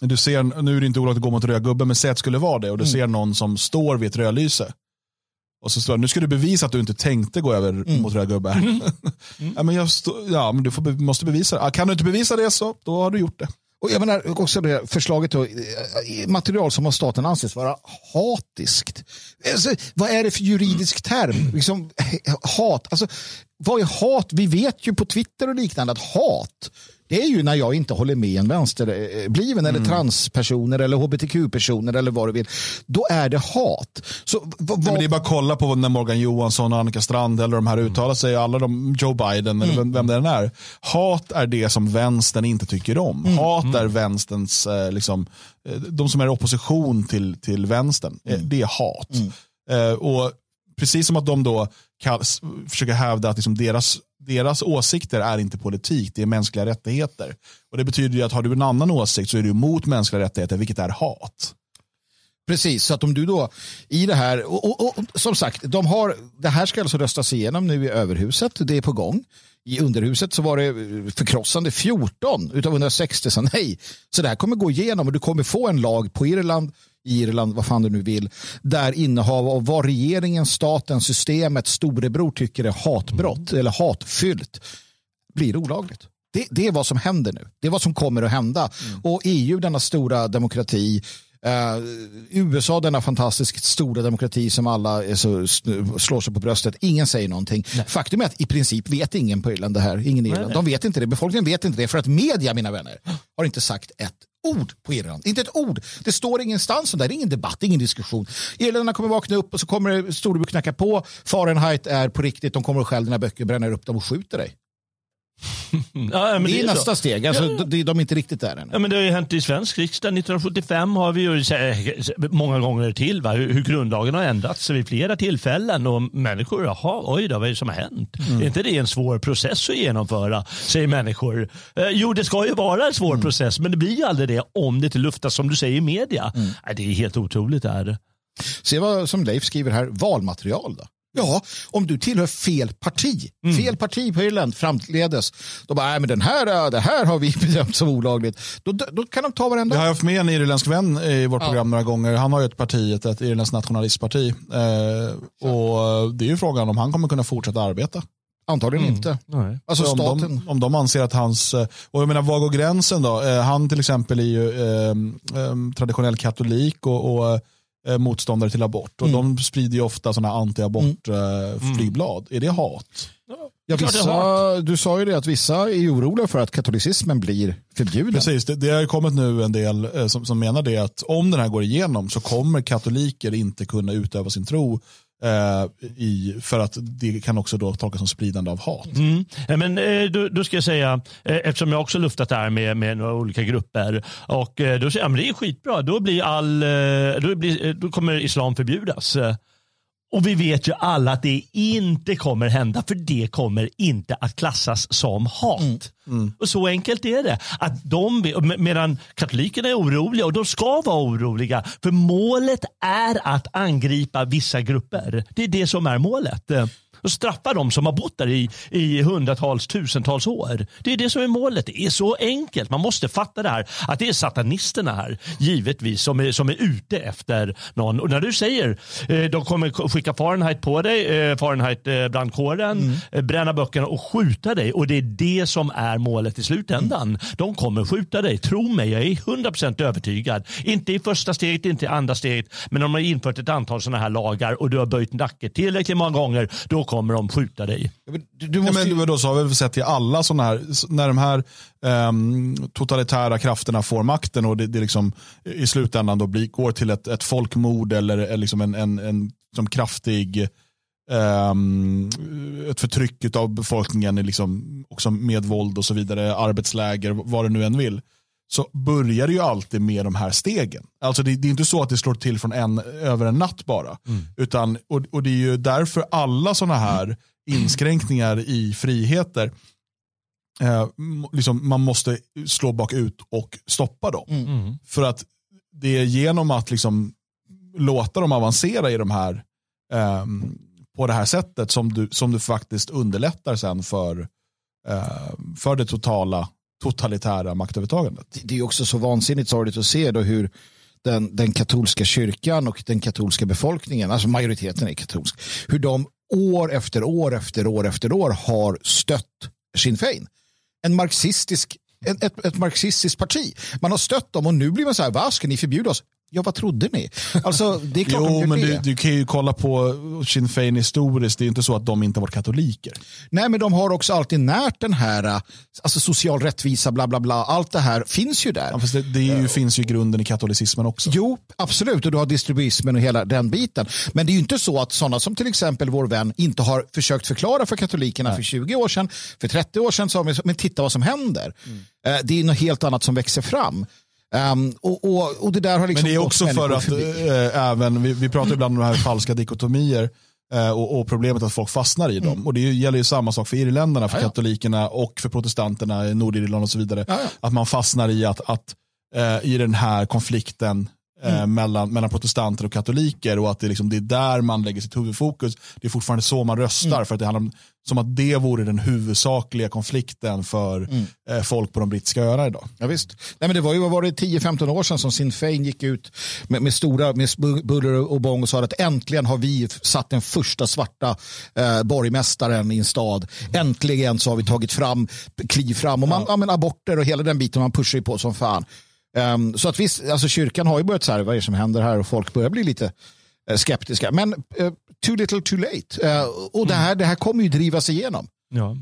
du ser, nu är det inte olagligt att gå mot rödgubben, men säg att det skulle vara det och du mm. ser någon som står vid ett rödlyse. Och så står det, nu ska du bevisa att du inte tänkte gå över mm. mot röd gubbe. Mm. Mm. ja, men jag stå, ja, men du får, måste bevisa det. Kan du inte bevisa det så då har du gjort det. Och jag menar också det förslaget då, material som av staten anses vara hatiskt. Alltså, vad är det för juridisk term? Liksom, hat. Alltså, vad är hat? Vi vet ju på Twitter och liknande att hat det är ju när jag inte håller med en vänsterbliven mm. eller transpersoner eller hbtq-personer eller vad du vill. Då är det hat. Så, vad... Nej, det är bara att kolla på när Morgan Johansson och Annika Strand eller de här uttalar sig, alla de, Joe Biden eller mm. vem det än är. Hat är det som vänstern inte tycker om. Mm. Hat är mm. vänsterns, eh, liksom, eh, de som är opposition till, till vänstern. Eh, mm. Det är hat. Mm. och precis som att de då försöker hävda att liksom deras deras åsikter är inte politik, det är mänskliga rättigheter. Och Det betyder ju att har du en annan åsikt så är du emot mänskliga rättigheter, vilket är hat. Precis, så att om du då i det här, och, och, och, som sagt, de har, det här ska alltså röstas igenom nu i överhuset, det är på gång. I underhuset så var det förkrossande 14 utav 160 sa nej. Så det här kommer gå igenom och du kommer få en lag på Irland Irland, vad fan du nu vill, där innehav av vad regeringen, staten, systemet, storebror tycker är hatbrott eller hatfyllt blir olagligt. Det, det, är vad som händer nu. Det är vad som kommer att hända. Mm. Och EU, denna stora demokrati, Uh, USA, denna fantastiskt stora demokrati som alla så, slår sig på bröstet. Ingen säger någonting. Nej. Faktum är att i princip vet ingen på Irland det här. Ingen Irland. Nej, De vet inte det. Befolkningen vet inte det för att media, mina vänner, har inte sagt ett ord på Irland. Inte ett ord. Det står ingenstans om det. Det är ingen debatt, ingen diskussion. Irländarna kommer vakna upp och så kommer storebror knacka på. Fahrenheit är på riktigt. De kommer att stjäla dina böcker, bränner upp dem och skjuter dig ja, det är, nästa så. steg. Alltså, ja. de, de är inte riktigt där än. Ja, men det har ju hänt i svensk riksdag. 1975 har vi ju många gånger till va? hur grundlagen har ändrats vid flera tillfällen. Och människor, jaha, oj då, vad är det som har hänt? Mm. Är inte det en svår process att genomföra? Säger människor. Eh, jo, det ska ju vara en svår mm. process, men det blir ju aldrig det om det inte luftas som du säger i media. Mm. Det är helt otroligt. Är Se vad som Leif skriver här, valmaterial då? Ja, om du tillhör fel parti, mm. fel parti på Irland framledes, då bara, nej men den här, äh, det här har vi bedömt som olagligt. Då, då kan de ta varenda. Jag har haft med en irländsk vän i vårt program ja. några gånger. Han har ju ett parti, ett, ett irländskt nationalistparti. Eh, och det är ju frågan om han kommer kunna fortsätta arbeta. Antagligen mm. inte. Nej. Alltså om staten. De, om de anser att hans, eh, och jag menar var går gränsen då? Eh, han till exempel är ju eh, eh, traditionell katolik och, och Eh, motståndare till abort. Och mm. De sprider ju ofta sådana anti-abort-flygblad. Mm. Är det hat? Ja, vissa, du sa ju det att vissa är oroliga för att katolicismen blir förbjuden. Precis, det, det har kommit nu en del eh, som, som menar det att om den här går igenom så kommer katoliker inte kunna utöva sin tro Eh, i, för att det kan också då tolkas som spridande av hat. Mm. Eh, men, eh, då, då, ska jag säga, eh, eftersom jag också luftat det här med, med några olika grupper, och eh, då säger jag, men det är skitbra, då, blir all, eh, då, blir, då kommer islam förbjudas. Och vi vet ju alla att det inte kommer hända för det kommer inte att klassas som hat. Mm. Mm. Och så enkelt är det. Att de, medan katolikerna är oroliga och de ska vara oroliga för målet är att angripa vissa grupper. Det är det som är målet och straffa de som har bott där i, i hundratals, tusentals år. Det är det som är målet. Det är så enkelt. Man måste fatta det här. Att det är satanisterna här, givetvis, som är, som är ute efter någon. Och när du säger eh, de kommer skicka Fahrenheit på dig, eh, Fahrenheit-brandkåren, eh, mm. eh, bränna böckerna och skjuta dig. Och det är det som är målet i slutändan. Mm. De kommer skjuta dig. Tro mig, jag är 100% övertygad. Inte i första steget, inte i andra steget. Men om de har infört ett antal sådana här lagar och du har böjt nacke tillräckligt många gånger, då kommer de skjuta dig. Du, du måste... ja, men, då så har vi sett i alla sådana här, när de här um, totalitära krafterna får makten och det, det liksom, i slutändan då blir, går till ett, ett folkmord eller, eller liksom en, en, en som kraftig um, ett förtryck av befolkningen liksom, också med våld och så vidare, arbetsläger, vad det nu än vill, så börjar det ju alltid med de här stegen. Alltså det, det är inte så att det slår till från en, över en natt bara. Mm. Utan, och, och det är ju därför alla sådana här inskränkningar i friheter eh, liksom man måste slå bakut och stoppa dem. Mm. mm. För att det är genom att liksom låta dem avancera i de här eh, på det här sättet som du, som du faktiskt underlättar sen för, eh, för det totala totalitära maktövertagandet. Det är också så vansinnigt sorgligt att se då hur den, den katolska kyrkan och den katolska befolkningen, alltså majoriteten är katolsk, hur de år efter år efter år efter år har stött Sinn Fein. En marxistisk ett, ett, ett marxistiskt parti. Man har stött dem och nu blir man så här, vad ska ni förbjuda oss? Ja, vad trodde ni? Alltså, det är klart jo, men du, du, kan ju kolla på Sinn Fein historiskt. Det är inte så att de inte varit katoliker. Nej, men de har också alltid närt den här äh, alltså social rättvisa, bla bla bla. Allt det här finns ju där. Ja, det, det ju, uh, finns ju grunden i katolicismen också. Jo, absolut. Och du har distribuismen och hela den biten. Men det är ju inte så att sådana som till exempel vår vän inte har försökt förklara för katolikerna Nej. för 20 år sedan, för 30 år sedan, så, men titta vad som händer. Mm. Uh, det är något helt annat som växer fram. Um, och, och, och, det där har liksom Men det är också för att äh, även, vi, vi pratar ibland om de här falska dikotomier äh, och, och, problemet att folk fastnar i dem. Mm. Och det gäller ju samma sak för irländarna, för ja, katolikerna och för protestanterna i Nordirland och så vidare. Ja, att man fastnar i att, att äh, i den här konflikten mm. mellan, mellan protestanter och katoliker och att det, liksom, det är där man lägger sitt huvudfokus. Det är fortfarande så man röstar mm. för att det handlar om, som att det vore den huvudsakliga konflikten för mm. eh, folk på de brittiska öarna idag. Ja, visst. Nej, men det var ju var det 10-15 år sedan som Sinn Fein gick ut med, med stora med buller och bång och sa att äntligen har vi satt den första svarta eh, borgmästaren i en stad. Äntligen så har vi tagit fram, kliv fram och man, ja. ja aborter och hela den biten man pushar på som fan. Um, så att visst, alltså kyrkan har ju börjat så här, vad är det som händer här och folk börjar bli lite uh, skeptiska. Men uh, too little too late. Uh, och det, här, det här kommer ju drivas igenom. Ja.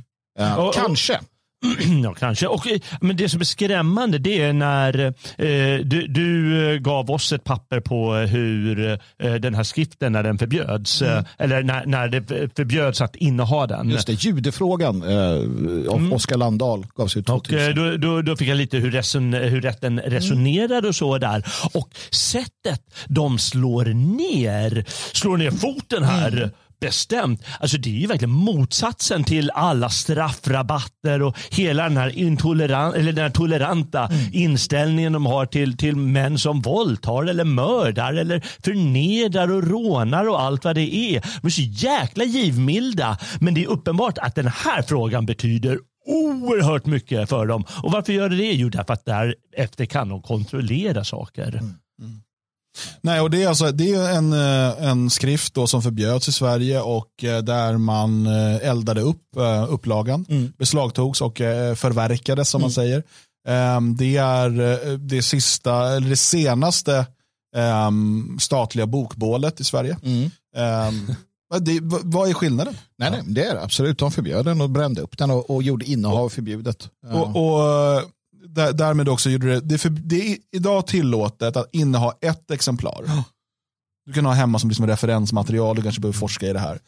Och, kanske. Ja, kanske. Och, eh, men det som är skrämmande det är när eh, du, du, eh, gav oss ett papper på hur eh, den här skriften när den förbjöds. Mm. Eh, eller när, när det förbjöds att inneha den. Just det, judefrågan av mm. Oskar Landahl gavs ut 2000. Och, då, då, då, fick jag lite hur, reson, hur rätten resonerade och så där. Och sättet de slår ner, slår ner foten här. Bestämt. Alltså det är ju verkligen motsatsen till alla straffrabatter och hela den här, intoleran eller den här toleranta mm. inställningen de har till, till män som våldtar eller mördar eller förnedrar och rånar och allt vad det är. De är så jäkla givmilda. Men det är uppenbart att den här frågan betyder oerhört mycket för dem. Och varför gör det det? Jo, därför att därefter kan de kontrollera saker. Mm. Mm. Nej, och det är, alltså, det är en, eh, en skrift då som förbjöds i Sverige och eh, där man eh, eldade upp upplagan, mm. beslagtogs och förverkades som mm. man säger. Ehm, det är det, sista, eller det senaste ehm, statliga bokbålet i Sverige. Mm. Ehm, det, vad är skillnaden? Nej, nej, det är absolut. De förbjöd den och brände upp den och, och gjorde innehav förbjudet. Och, och där, därmed också gjorde det, det, för, det är idag tillåtet att inneha ett exemplar. Du kan ha hemma som liksom referensmaterial, du kanske behöver forska i det här.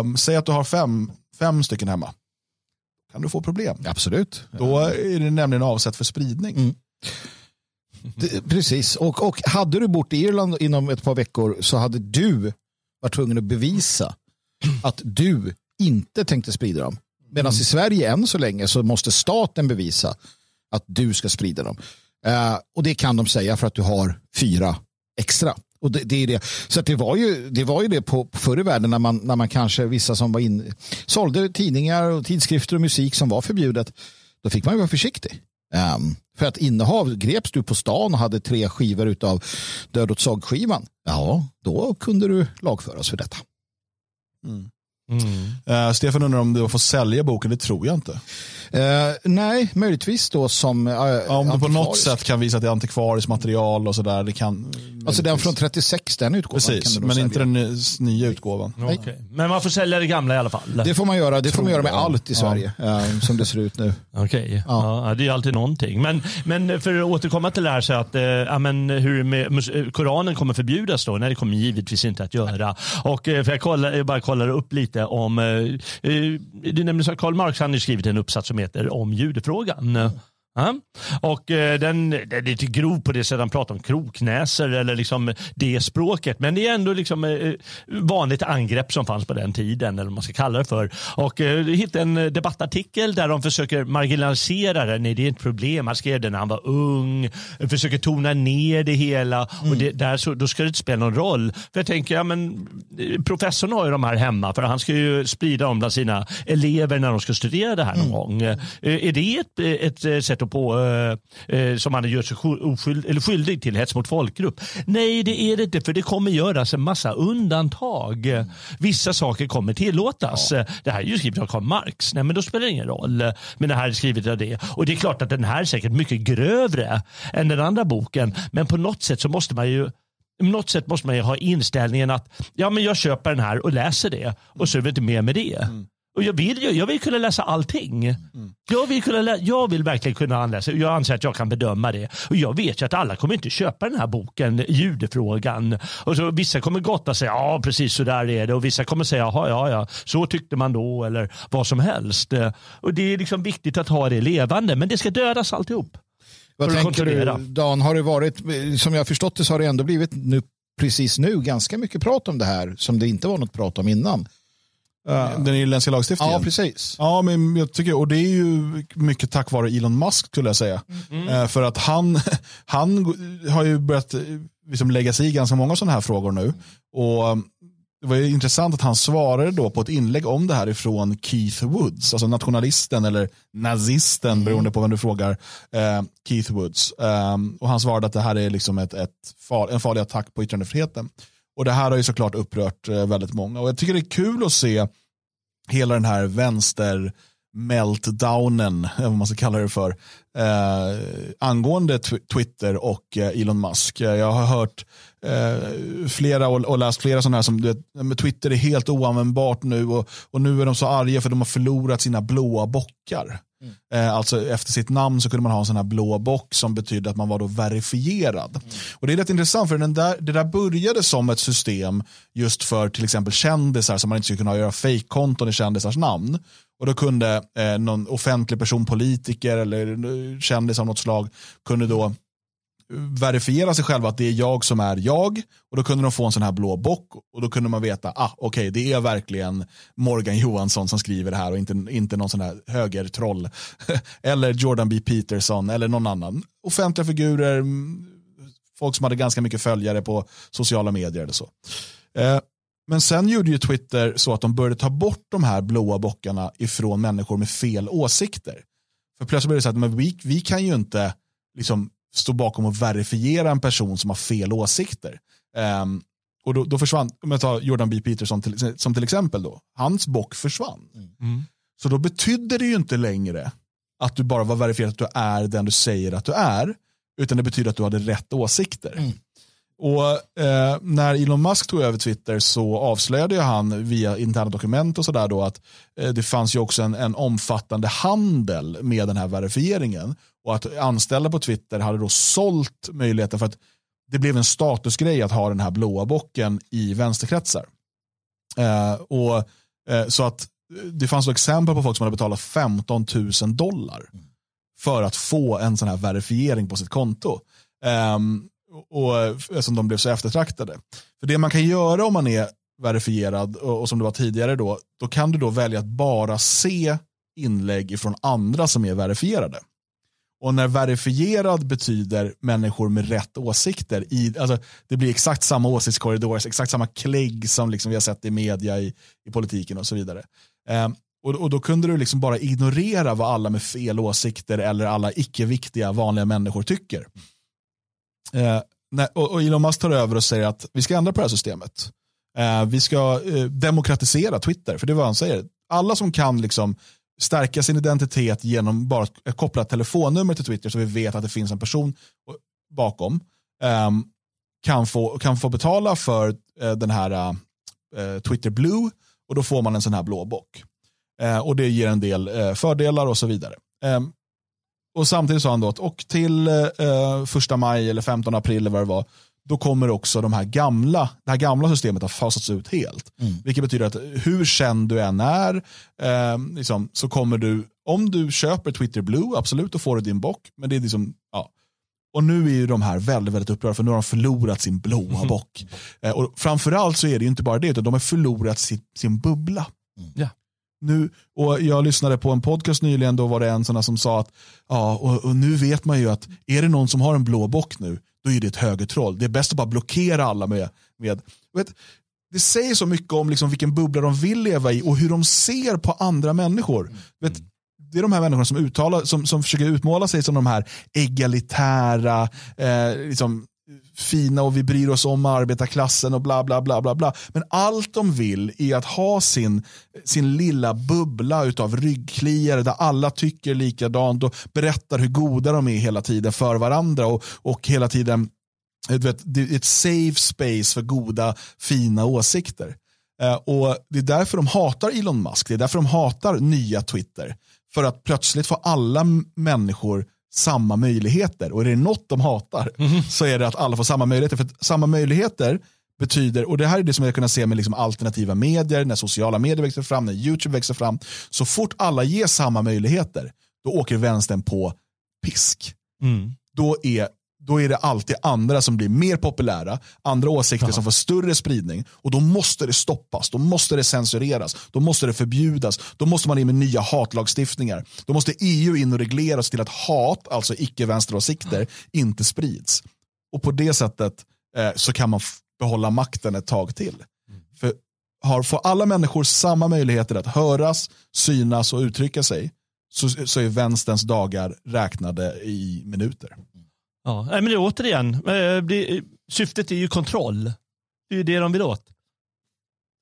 Um, säg att du har fem, fem stycken hemma. Kan du få problem? Absolut. Då är det nämligen avsett för spridning. Mm. Det, precis, och, och hade du bott i Irland inom ett par veckor så hade du varit tvungen att bevisa att du inte tänkte sprida dem. Medan mm. i Sverige än så länge så måste staten bevisa att du ska sprida dem. Uh, och det kan de säga för att du har fyra extra. Och det, det är det. Så det, var ju, det var ju det på, på förr i världen när man, när man kanske vissa som var in, sålde tidningar och tidskrifter och musik som var förbjudet. Då fick man ju vara försiktig. Um, för att innehav, greps du på stan och hade tre skivor av Död åt sågskivan, ja, då kunde du lagföras för detta. Mm. Mm. Uh, Stefan undrar om du får sälja boken, det tror jag inte. Uh, nej, möjligtvis då som uh, ja, Om du på något sätt kan visa att det är antikvariskt material och sådär. Alltså den från 36, den utgåvan. Precis, men inte den nya utgåvan. Okay. Men man får sälja det gamla i alla fall? Det får man göra. Det får man göra med allt i Sverige, ja. Eh, som det ser ut nu. Okej, okay. ja. ja. det är alltid någonting. Men, men för att återkomma till det här, så att, äh, men hur med, Koranen kommer förbjudas då? Nej, det kommer givetvis inte att göra. Och, för jag, kollar, jag bara kollar upp lite om, äh, det är nämligen så att Karl Marx han har skrivit en uppsats som heter Om judefrågan. Ja. Och eh, den, den är lite grov på det sättet han pratar om kroknäser eller liksom det språket. Men det är ändå liksom eh, vanligt angrepp som fanns på den tiden eller vad man ska kalla det för. Och eh, hittade en debattartikel där de försöker marginalisera det. Nej, det är ett problem. Han skrev det när han var ung. Försöker tona ner det hela. Mm. Och det, där så, då ska det inte spela någon roll. För jag tänker, ja men professorn har ju de här hemma för han ska ju sprida dem bland sina elever när de ska studera det här någon mm. gång. Är det ett, ett sätt att på, eh, eh, som han gör sig oskyld, eller skyldig till hets mot folkgrupp. Nej, det är det inte, för det kommer göras en massa undantag. Vissa saker kommer tillåtas. Ja. Det här är ju skrivet av Karl Marx. Nej, men då spelar det ingen roll. Men det här är skrivet av det. Och det är klart att den här är säkert mycket grövre än den andra boken. Men på något sätt så måste man ju på något sätt måste man ju ha inställningen att ja, men jag köper den här och läser det och så är det inte mer med det. Mm. Och jag vill, jag vill kunna läsa allting. Mm. Jag, vill kunna lä jag vill verkligen kunna läsa. Jag anser att jag kan bedöma det. Och jag vet ju att alla kommer inte köpa den här boken, Judefrågan. Och så, vissa kommer gotta säga ja precis så där är det. Och vissa kommer säga ja, ja, ja, så tyckte man då. Eller vad som helst. Och Det är liksom viktigt att ha det levande. Men det ska dödas alltihop. Vad tänker du Dan? Har det varit, som jag förstått det så har det ändå blivit nu precis nu ganska mycket prat om det här som det inte var något prat om innan. Den irländska lagstiftningen? Ja, precis. Ja, men jag tycker, och det är ju mycket tack vare Elon Musk skulle jag säga. Mm. För att han, han har ju börjat liksom lägga sig i ganska många sådana här frågor nu. Och det var ju intressant att han svarade då på ett inlägg om det här ifrån Keith Woods, alltså nationalisten eller nazisten mm. beroende på vem du frågar, eh, Keith Woods. Um, och han svarade att det här är liksom ett, ett far, en farlig attack på yttrandefriheten. Och det här har ju såklart upprört eh, väldigt många. Och jag tycker det är kul att se hela den här vänster meltdownen, vad man ska kalla det för, eh, angående Twitter och eh, Elon Musk. Eh, jag har hört eh, flera och, och, läst flera sådana här som vet, Twitter är helt oanvändbart nu och, och nu är de så arga för de har förlorat sina blåa bockar. Mm. Eh, alltså efter sitt namn så kunde man ha en sån här blå bock som betydde att man var då verifierad. Mm. Och Det är rätt intressant för den där, det där började som ett system just för till exempel kändisar som man inte skulle kunna göra fejkkonton i kändisars namn. Och då kunde eh, någon offentlig person, politiker eller eh, kändis av något slag kunde då verifiera sig själva att det är jag som är jag. Och då kunde de få en sån här blå bock och då kunde man veta, ah okej okay, det är verkligen Morgan Johansson som skriver det här och inte, inte någon sån här högertroll. eller Jordan B. Peterson eller någon annan. Offentliga figurer, mm, folk som hade ganska mycket följare på sociala medier eller så. Eh, men sen gjorde ju Twitter så att de började ta bort de här blåa bockarna ifrån människor med fel åsikter. För plötsligt blev det så att men vi, vi kan ju inte liksom stå bakom och verifiera en person som har fel åsikter. Um, och då, då, försvann, om jag tar Jordan B. Peterson till, som till exempel då, hans bock försvann. Mm. Så då betydde det ju inte längre att du bara var verifierad att du är den du säger att du är, utan det betyder att du hade rätt åsikter. Mm. Och eh, När Elon Musk tog över Twitter så avslöjade han via interna dokument och sådär då att eh, det fanns ju också en, en, omfattande handel med den här verifieringen. Och att anställda på Twitter hade då sålt möjligheten för att det blev en statusgrej att ha den här blåa bocken i vänsterkretsar. Eh, och, eh, så att eh, det fanns exempel på folk som hade betalat 15 000 dollar för att få en sån här verifiering på sitt konto. Ehm, eh, och, eftersom de blev så eftertraktade. För det man kan göra om man är verifierad och, och som det var tidigare då, då kan du då välja att bara se inlägg från andra som är verifierade. Och när verifierad betyder människor med rätt åsikter, i, alltså, det blir exakt samma åsiktskorridor, exakt samma klägg som liksom vi har sett i media, i, i politiken och så vidare. Um, och, och Då kunde du liksom bara ignorera vad alla med fel åsikter eller alla icke-viktiga vanliga människor tycker. Uh, när, och, och Elon Musk tar över och säger att vi ska ändra på det här systemet. Uh, vi ska uh, demokratisera Twitter, för det är vad han säger. Alla som kan liksom stärka sin identitet genom bara att koppla ett telefonnummer till Twitter så vi vet att det finns en person bakom. Um, kan få, kan få betala för uh, den här uh, Twitter Blue och då får man en sån här blå bock. Uh, och det ger en del fördelar och så vidare. Um, och samtidigt sa han då att och till första maj eller 15 april eller vad det var, då kommer också de här gamla, det här gamla systemet att fasats ut helt. Mm. Vilket betyder att hur känd du än är, eh, liksom, så kommer du, om du köper Twitter Blue, absolut, då får du din bock. Men det är liksom, ja. Och nu är ju de här väldigt, väldigt upprörda för nu har de förlorat sin blåa mm. bock. Eh, och framförallt så är det ju inte bara det, utan de har förlorat sin, sin bubbla. Mm. Ja. Nu, och jag lyssnade på en podcast nyligen, då var det en sån som sa att ja, och, och, nu vet man ju att är det någon som har en blå bock nu, då är det ett högertroll. Det är bäst att bara blockera alla med, med vet, det säger så mycket om liksom vilken bubbla de vill leva i och hur de ser på andra människor. Mm. Vet, det är de här människorna som, uttalar, som, som försöker utmåla sig som de här egalitära, eh, liksom, fina och vi bryr oss om arbetarklassen och bla bla bla bla bla. Men allt de vill är att ha sin, sin lilla bubbla utav ryggkliare där alla tycker likadant och berättar hur goda de är hela tiden för varandra och, och hela tiden vet, ett safe space för goda fina åsikter. Eh, och Det är därför de hatar Elon Musk, det är därför de hatar nya Twitter. För att plötsligt får alla människor samma möjligheter. Och är det något de hatar mm. så är det att alla får samma möjligheter. För samma möjligheter betyder, och det här är det som jag kunnat se med liksom alternativa medier, när sociala medier växer fram, när YouTube växer fram. Så fort alla ger samma möjligheter, då åker vänstern på pisk. Mm. Då är då är det alltid andra som blir mer populära, andra åsikter ja. som får större spridning och då måste det stoppas, då måste det censureras, då måste det förbjudas, då måste man in med nya hatlagstiftningar. Då måste EU in och reglera sig till att hat, alltså icke-vänsteråsikter, inte sprids. Och på det sättet eh, så kan man behålla makten ett tag till. Mm. För har, får alla människor samma möjligheter att höras, synas och uttrycka sig så, så är vänsterns dagar räknade i minuter. Ja, men det är återigen, eh, syftet är ju kontroll. Det är ju det de vill åt.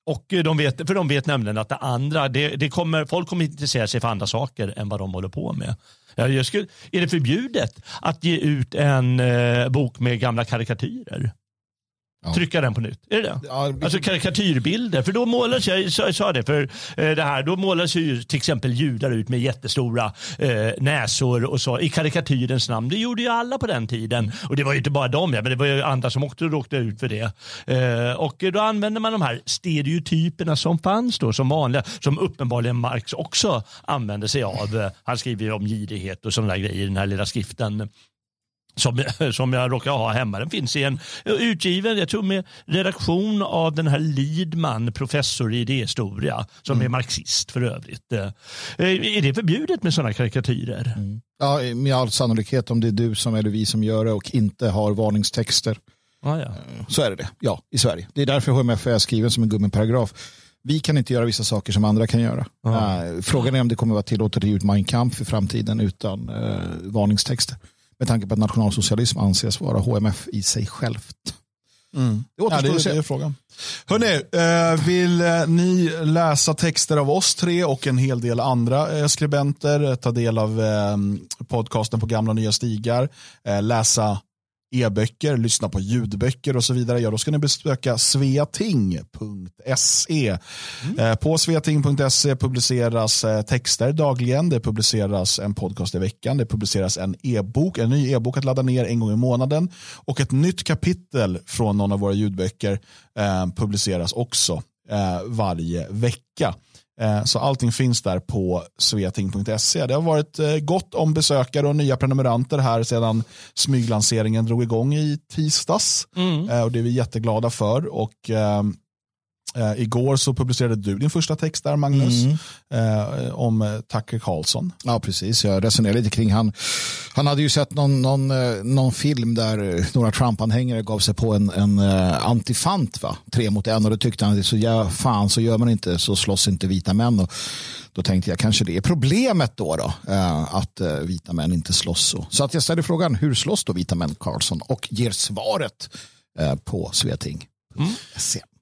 Och eh, de vet, för de vet nämligen att det andra, det, det kommer, folk kommer intressera sig för andra saker än vad de håller på med. Jag skulle, är det förbjudet att ge ut en eh, bok med gamla karikatyrer? Ja. Trycka den på nytt. Är det det? Ja, vi... Alltså karikatyrbilder. För då målas, jag, jag sa det, för eh, det här, då målas ju till exempel judar ut med jättestora eh, näsor och så i karikatyrens namn. Det gjorde ju alla på den tiden. Och det var ju inte bara de, ja, men det var ju andra som också råkade ut för det. Eh, och då använde man de här stereotyperna som fanns då som vanliga, som uppenbarligen Marx också använde sig av. Han skriver ju om girighet och sådana grejer i den här lilla skriften som, som jag råkar ha hemma. Den finns i en utgiven, jag tror med redaktion av den här Lidman, professor i idéhistoria, som mm. är marxist för övrigt. Eh, är det förbjudet med sådana karikatyrer? Mm. Ja, med all sannolikhet om det är du som eller vi som gör det och inte har varningstexter. Ah, ja. Eh, så är det det, ja, i Sverige. Det är därför HMF är skriven som en gummiparagraf. Vi kan inte göra vissa saker som andra kan göra. Ah. Frågan är om det kommer vara tillåtet att ge ut Mein Kampf i framtiden utan uh, varningstexter. Med tanke på att nationalsocialism anses vara HMF i sig självt. Mm. Det återstår ja, det, att se. Det är frågan. Hörrni, eh, vill eh, ni läsa texter av oss tre och en hel del andra eh, skribenter, ta del av podcasten på gamla nya stigar, läsa e-böcker, lyssna på ljudböcker och så vidare, ja då ska ni besöka sveating.se. Mm. Eh, på sveating.se publiceras eh, texter dagligen, det publiceras en podcast i veckan, det publiceras en e-bok, en ny e-bok att ladda ner en gång i månaden och ett nytt kapitel från någon av våra ljudböcker eh, publiceras också varje vecka. Eh, så allting finns där på sveting.se. Det har varit eh, gott om besökare och nya prenumeranter här sedan smyglanseringen drog igång i tisdags. Mm. Eh, och det är vi jätteglada för. Och Eh, igår så publicerade du din första text där, Magnus, mm. eh, om Tucker Carlson. Ja, precis. Jag resonerade lite kring han. Han hade ju sett någon, någon, någon film där några Trump-anhängare gav sig på en, en uh, antifant, va? tre mot en. Och då tyckte han, så ja, fan så gör man inte, så slåss inte vita män. Och då tänkte jag, kanske det är problemet då, då uh, att uh, vita män inte slåss så. Så att jag ställer frågan, hur slåss då vita män Carlson? Och ger svaret på Sveting. Mm.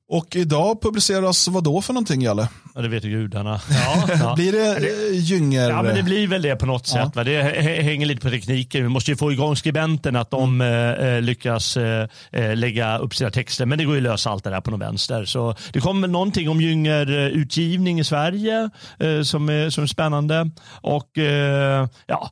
Och idag publiceras vad då för någonting, Jalle? Ja, det vet ju gudarna. Ja, ja. blir det eh, Gynger? Ja, men det blir väl det på något sätt. Va? Det hänger lite på tekniken. Vi måste ju få igång skribenten, att de mm. eh, lyckas eh, eh, lägga upp sina texter. Men det går ju att lösa allt det där på någon vänster. Så det kommer väl någonting om Gynger-utgivning i Sverige eh, som, är, som är spännande. Och eh, ja,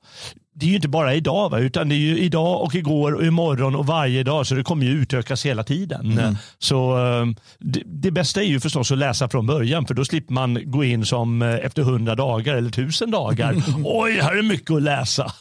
det är ju inte bara idag, va? utan det är ju idag och igår och imorgon och varje dag. Så det kommer ju utökas hela tiden. Mm. Så eh, det, det, bästa är ju förstås att läsa från början för då slipper man gå in som eh, efter hundra dagar eller tusen dagar. Oj, här är mycket att läsa.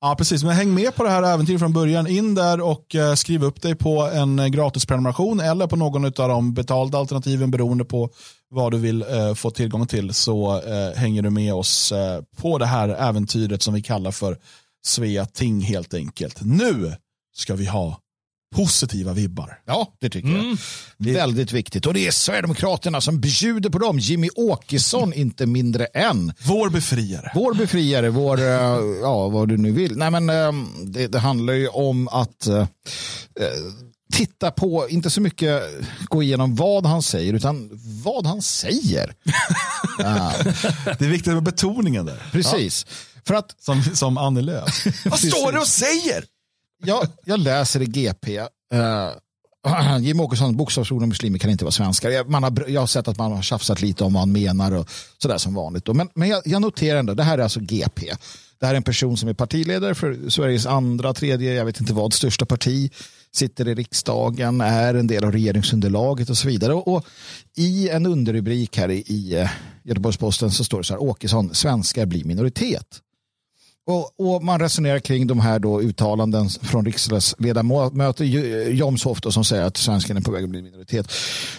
Ja, precis. Men häng med på det här äventyret från början. In där och eh, skriv upp dig på en gratis prenumeration eller på någon av de betalda alternativen beroende på vad du vill eh, få tillgång till så eh, hänger du med oss eh, på det här äventyret som vi kallar för Svea Ting helt enkelt. Nu ska vi ha positiva vibbar. Ja, det tycker mm. jag. Väldigt viktigt. Och det är Sverigedemokraterna som bjuder på dem. Jimmy Åkesson, inte mindre än. Vår befriare. Vår befriare, vår, uh, ja vad du nu vill. Nej men uh, det, det, handlar ju om att uh, titta på, inte så mycket gå igenom vad han säger, utan vad han säger. ja. Det är viktigt med betoningen där. Precis. Ja. För att, som, som Annie Lööf. vad står det och säger? jag, jag läser i GP. Uh, eh, Jim Åkesson, bokstavsord och muslimer kan inte vara svenskar. Jag, man har, jag har sett att man har tjafsat lite om vad han menar och sådär som vanligt. Men, men jag, jag noterar ändå, det här är alltså GP. Det här är en person som är partiledare för Sveriges andra, tredje, jag vet inte vad, största parti sitter i riksdagen, är en del av regeringsunderlaget och så vidare. Och, och i en underrubrik här i, i eh, Göteborgs-Posten så står det så här, Åkesson, svenskar blir minoritet. Och, och, man resonerar kring de här då uttalanden från riksdagsledamöter eh, Jomshof som säger att svenskarna är på väg att bli minoritet.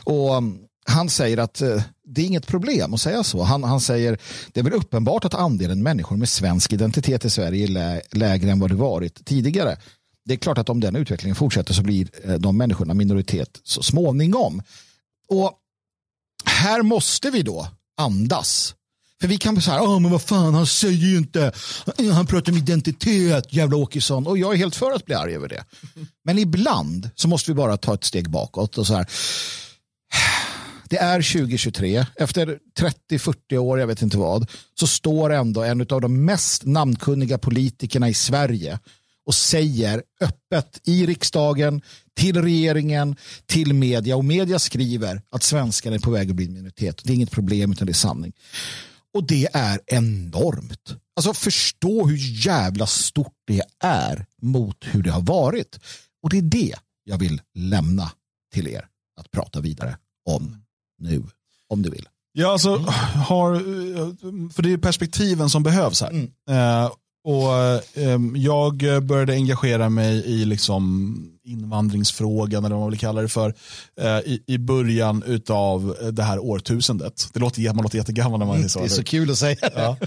Och mm, han säger att eh, det är inget problem att säga så. Han, han säger det är väl uppenbart att andelen människor med svensk identitet i Sverige är lä lägre än vad det varit tidigare det är klart att om den utvecklingen fortsätter så blir eh, de människorna minoritet så småningom. Och här måste vi då andas. För vi kan bli så här, oh, men vad fan, han säger ju inte, han pratar om identitet, jävla Åkesson. Och jag är helt för att bli arg över det. Men ibland så måste vi bara ta ett steg bakåt och så här. Det är 2023, efter 30-40 år, jag vet inte vad, så står ändå en av de mest namnkunniga politikerna i Sverige och säger öppet i riksdagen, till regeringen, till media och media skriver att svenskar är på väg att bli en minoritet. Det är inget problem utan det är sanning. Och det är enormt. Alltså förstå hur jävla stort det är mot hur det har varit. Och det är det jag vill lämna till er att prata vidare om nu, om du vill. Ja, alltså, har, för det är perspektiven som behövs här. Mm. Eh, och eh, Jag började engagera mig i liksom invandringsfrågan, eller vad man vill kalla det för, eh, i, i början av det här årtusendet. Det låter, man låter jättegammal när man säger så. Det är så kul att säga. Ja.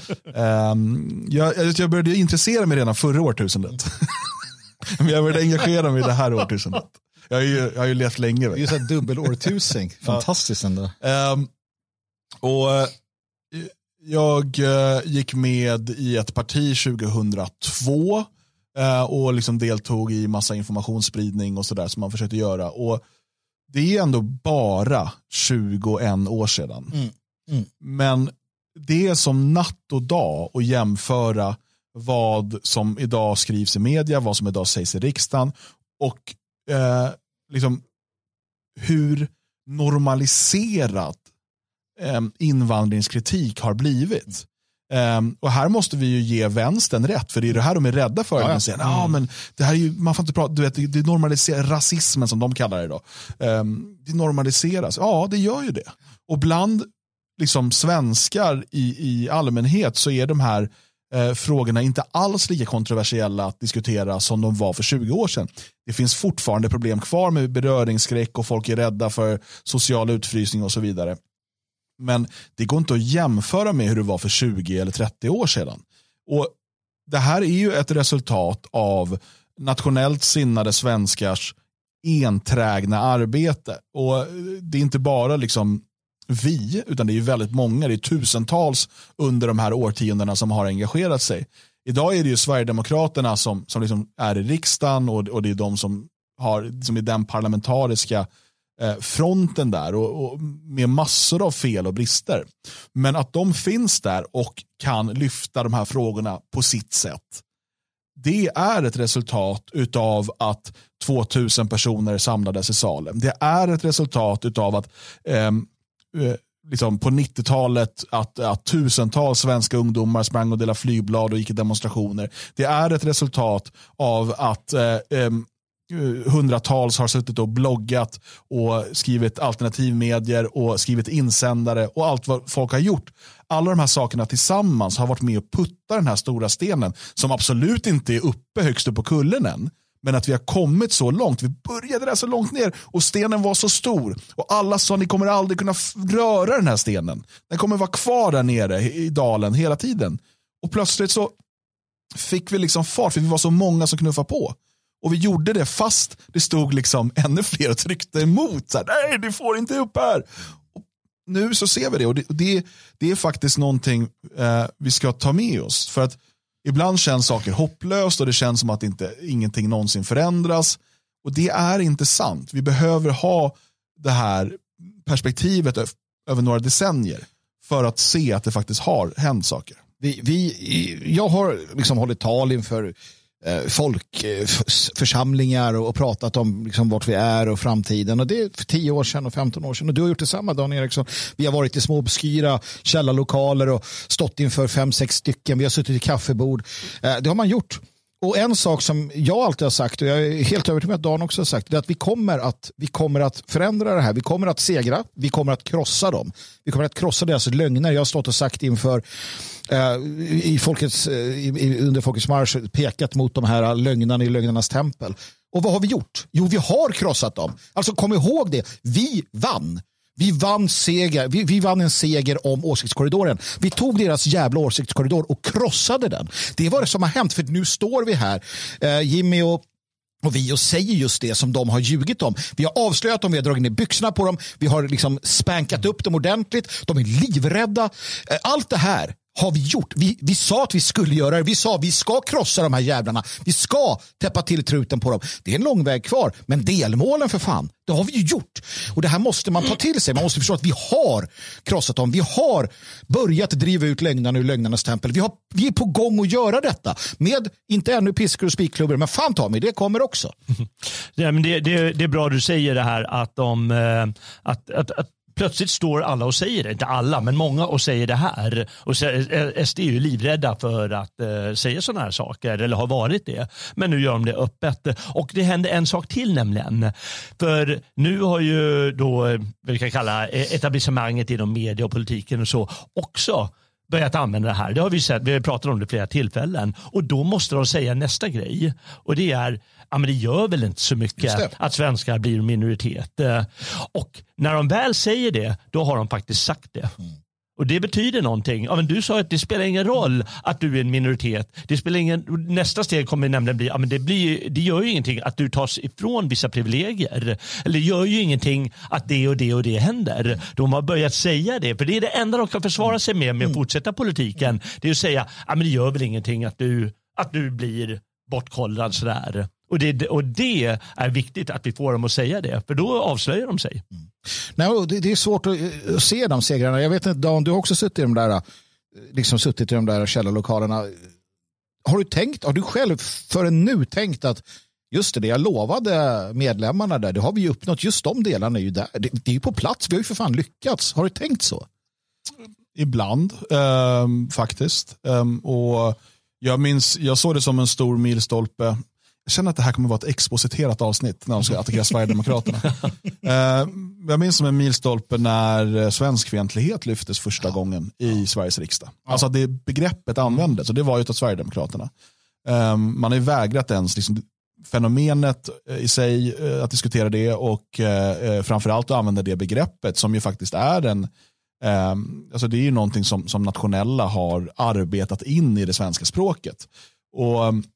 Um, jag, jag började intressera mig redan förra årtusendet. Men jag började engagera mig i det här årtusendet. Jag har ju, jag har ju levt länge. Just en dubbelårtusing. Fantastiskt ändå. Um, och jag eh, gick med i ett parti 2002 eh, och liksom deltog i massa informationsspridning och sådär som man försökte göra. Och det är ändå bara 21 år sedan. Mm. Mm. Men det är som natt och dag att jämföra vad som idag skrivs i media, vad som idag sägs i riksdagen och eh, liksom hur normaliserat invandringskritik har blivit. Um, och här måste vi ju ge vänstern rätt, för det är det här de är rädda för. Ja, ja. Säger, ah, men det här är ju, man får inte prata, du vet, det, det normaliserar rasismen som de kallar det. Då. Um, det normaliseras, ja det gör ju det. Och bland liksom, svenskar i, i allmänhet så är de här eh, frågorna inte alls lika kontroversiella att diskutera som de var för 20 år sedan. Det finns fortfarande problem kvar med beröringsskräck och folk är rädda för social utfrysning och så vidare. Men det går inte att jämföra med hur det var för 20 eller 30 år sedan. Och Det här är ju ett resultat av nationellt sinnade svenskars enträgna arbete. Och Det är inte bara liksom vi, utan det är väldigt många, det är tusentals under de här årtiondena som har engagerat sig. Idag är det ju Sverigedemokraterna som, som liksom är i riksdagen och, och det är de som har som är den parlamentariska eh, Eh, fronten där och, och, med massor av fel och brister. Men att de finns där och kan lyfta de här frågorna på sitt sätt. Det är ett resultat av att 2000 personer samlades i salen. Det är ett resultat av att ehm, eh, liksom på 90-talet att, att tusentals svenska ungdomar sprang och delade flygblad och gick i demonstrationer. Det är ett resultat av att eh, eh, Eh, hundratals har suttit och bloggat och skrivit alternativmedier och skrivit insändare och allt vad folk har gjort. Alla de här sakerna tillsammans har varit med och putta den här stora stenen som absolut inte är uppe högst upp på kullen än men att vi har kommit så långt. Vi började där så långt ner och stenen var så stor. Och alla sa ni kommer aldrig kunna röra den här stenen. Den kommer vara kvar där nere i dalen hela tiden. Och plötsligt så fick vi liksom fart för vi var så många som knuffade på. Och vi gjorde det fast det stod liksom ännu fler och tryckte emot. Så här, Nej, du får inte upp här. Och nu så ser vi det och det, det, det är faktiskt någonting eh, vi ska ta med oss. För att Ibland känns saker hopplöst och det känns som att inte, ingenting någonsin förändras. Och det är inte sant. Vi behöver ha det här perspektivet över några decennier för att se att det faktiskt har hänt saker. Vi, vi, jag har liksom hållit tal inför Eh, folkförsamlingar eh, och pratat om liksom vart vi är och framtiden. Och det är för 10 år sedan och 15 år sedan. Och du har gjort detsamma Dan Eriksson. Vi har varit i små obskyra källarlokaler och stått inför fem, sex stycken. Vi har suttit i kaffebord. Eh, det har man gjort. Och en sak som jag alltid har sagt och jag är helt övertygad om att Dan också har sagt är att vi kommer att, vi kommer att förändra det här. Vi kommer att segra. Vi kommer att krossa dem. Vi kommer att krossa deras lögner. Jag har stått och sagt inför Eh, i folkets, eh, i, under Folkets marsch pekat mot de här lögnarna i lögnarnas tempel. Och vad har vi gjort? Jo, vi har krossat dem. Alltså kom ihåg det. Vi vann. Vi vann, seger, vi, vi, vann en seger om åsiktskorridoren. Vi tog deras jävla åsiktskorridor och krossade den. Det var det som har hänt, för nu står vi här, eh, Jimmy och och vi och säger just det som de har ljugit om. Vi har avslöjat dem, vi har dragit ner byxorna på dem, vi har liksom spankat upp dem ordentligt. De är livrädda. Eh, allt det här har vi gjort. Vi, vi sa att vi skulle göra det. Vi sa att vi ska krossa de här jävlarna. Vi ska täppa till truten på dem. Det är en lång väg kvar, men delmålen för fan, det har vi ju gjort. Och det här måste man ta till sig. Man måste förstå att vi har krossat dem. Vi har börjat driva ut lögnarna ur lögnarnas tempel. Vi, har, vi är på gång att göra detta. Med, inte ännu piskor och spikklubbor, men fan ta mig, det kommer också. Ja, men det, det, det är bra du säger det här att, de, eh, att, att, att plötsligt står alla och säger det, inte alla, men många och säger det här. Och SD eh, är ju livrädda för att eh, säga sådana här saker, eller har varit det. Men nu gör de det öppet. Och det händer en sak till nämligen. För nu har ju då, eh, vi kan kalla eh, etablissemanget inom media och politiken och så, också börjat använda det här. Det har vi sett, vi har pratat om det flera tillfällen. Och då måste de säga nästa grej. Och det är, ja men det gör väl inte så mycket att svenskar blir minoritet. Eh, och när de väl säger det, då har de faktiskt sagt det. Mm. Och det betyder någonting. Ja, men du sa att det spelar ingen roll att du är en minoritet. Det spelar ingen, nästa steg kommer nämligen bli, ja, men det, blir, det gör ju ingenting att du tas ifrån vissa privilegier. Eller det gör ju ingenting att det och det och det händer. De har börjat säga det, för det är det enda de kan försvara sig med med att mm. fortsätta politiken. Det är att säga, ja, men det gör väl ingenting att du, att du blir bortkollrad sådär. Och det, och det är viktigt att vi får dem att säga det, för då avslöjar de sig. Mm. Nej, det, det, är svårt att eh, se de segrarna. Jag vet inte, Dan, du har också suttit i de där, eh, liksom suttit i de där källarlokalerna. Har du tänkt, har du själv förrän nu tänkt att just det, jag lovade medlemmarna där, det har vi uppnått. Just de delarna är ju där. Det, det är ju på plats, vi har ju för fan lyckats. Har du tänkt så? Ibland, eh, faktiskt. Eh, och jag minns, jag såg det som en stor milstolpe jag känner att det här kommer vara ett expositerat avsnitt när de ska attackera Sverigedemokraterna. uh, jag minns som en milstolpe när eh, svenskfientlighet lyftes första gången i Sveriges riksdag. Alltså det begreppet användes och det var ju av Sverigedemokraterna. Um, man har ju vägrat ens liksom, fenomenet eh, i sig att diskutera det och uh, framförallt att använda det begreppet som ju faktiskt är en um, alltså det är ju någonting som, som nationella har arbetat in i det svenska språket. Och um, Eh,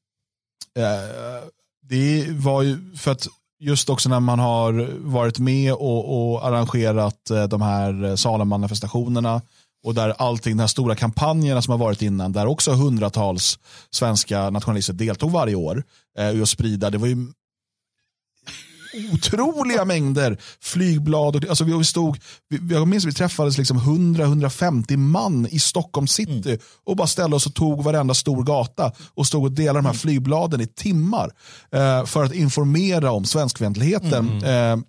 Eh, det var ju för att just också när man har varit med och, och arrangerat eh, de här eh, Salem-manifestationerna och där allting, de här stora kampanjerna som har varit innan, där också hundratals svenska nationalister deltog varje år eh, och sprida, det var ju otroliga mängder flygblad. Och, alltså vi stod, vi, jag minns vi träffades liksom 100-150 man i Stockholm city mm. och bara ställde oss och tog varenda stor gata och stod och delade de här mm. flygbladen i timmar eh, för att informera om svenskfientligheten. Mm. Eh,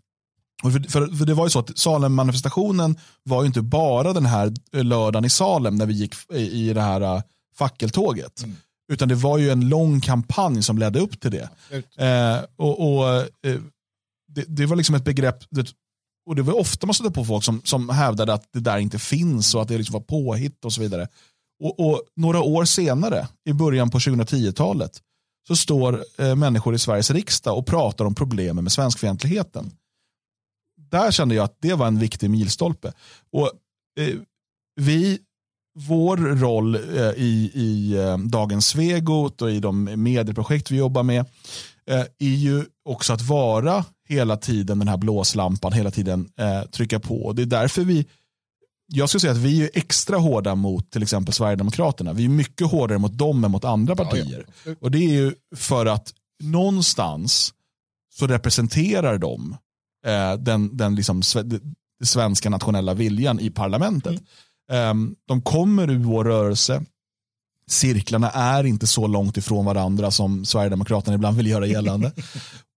för, för, för, det var ju så att Salem-manifestationen var ju inte bara den här lördagen i Salem när vi gick i, i det här uh, fackeltåget. Mm. Utan det var ju en lång kampanj som ledde upp till det. Eh, och, och eh, det, det, var liksom ett begrepp, det, och det var ofta man stötte på folk som, som hävdade att det där inte finns och att det liksom var påhitt och så vidare. Och, och några år senare, i början på 2010-talet, så står eh, människor i Sveriges riksdag och pratar om problemen med svenskfientligheten. Där kände jag att det var en viktig milstolpe. Och eh, vi vår roll eh, i, i eh, Dagens Svegot och i de medieprojekt vi jobbar med eh, är ju också att vara hela tiden den här blåslampan, hela tiden trycka på. Det är därför vi, jag skulle säga att vi är extra hårda mot till exempel Sverigedemokraterna. Vi är mycket hårdare mot dem än mot andra partier. Ja, ja. Och det är ju för att någonstans så representerar de den, den liksom, svenska nationella viljan i parlamentet. Mm. Ehm, de kommer ur vår rörelse. Cirklarna är inte så långt ifrån varandra som Sverigedemokraterna ibland vill göra gällande.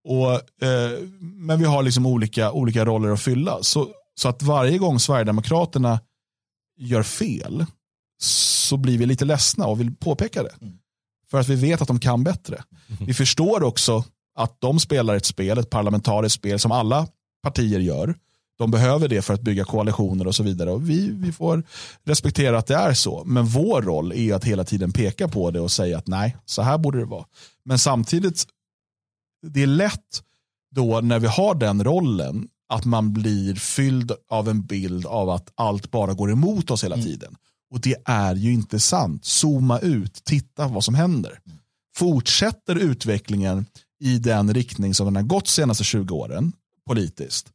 Och, eh, men vi har liksom olika, olika roller att fylla. Så, så att varje gång Sverigedemokraterna gör fel så blir vi lite ledsna och vill påpeka det. Mm. För att vi vet att de kan bättre. Vi förstår också att de spelar ett spel, ett parlamentariskt spel som alla partier gör. De behöver det för att bygga koalitioner och så vidare. Och vi, vi får respektera att det är så. Men vår roll är att hela tiden peka på det och säga att nej, så här borde det vara. Men samtidigt, det är lätt då när vi har den rollen att man blir fylld av en bild av att allt bara går emot oss hela mm. tiden. Och det är ju inte sant. Zooma ut, titta vad som händer. Fortsätter utvecklingen i den riktning som den har gått de senaste 20 åren politiskt,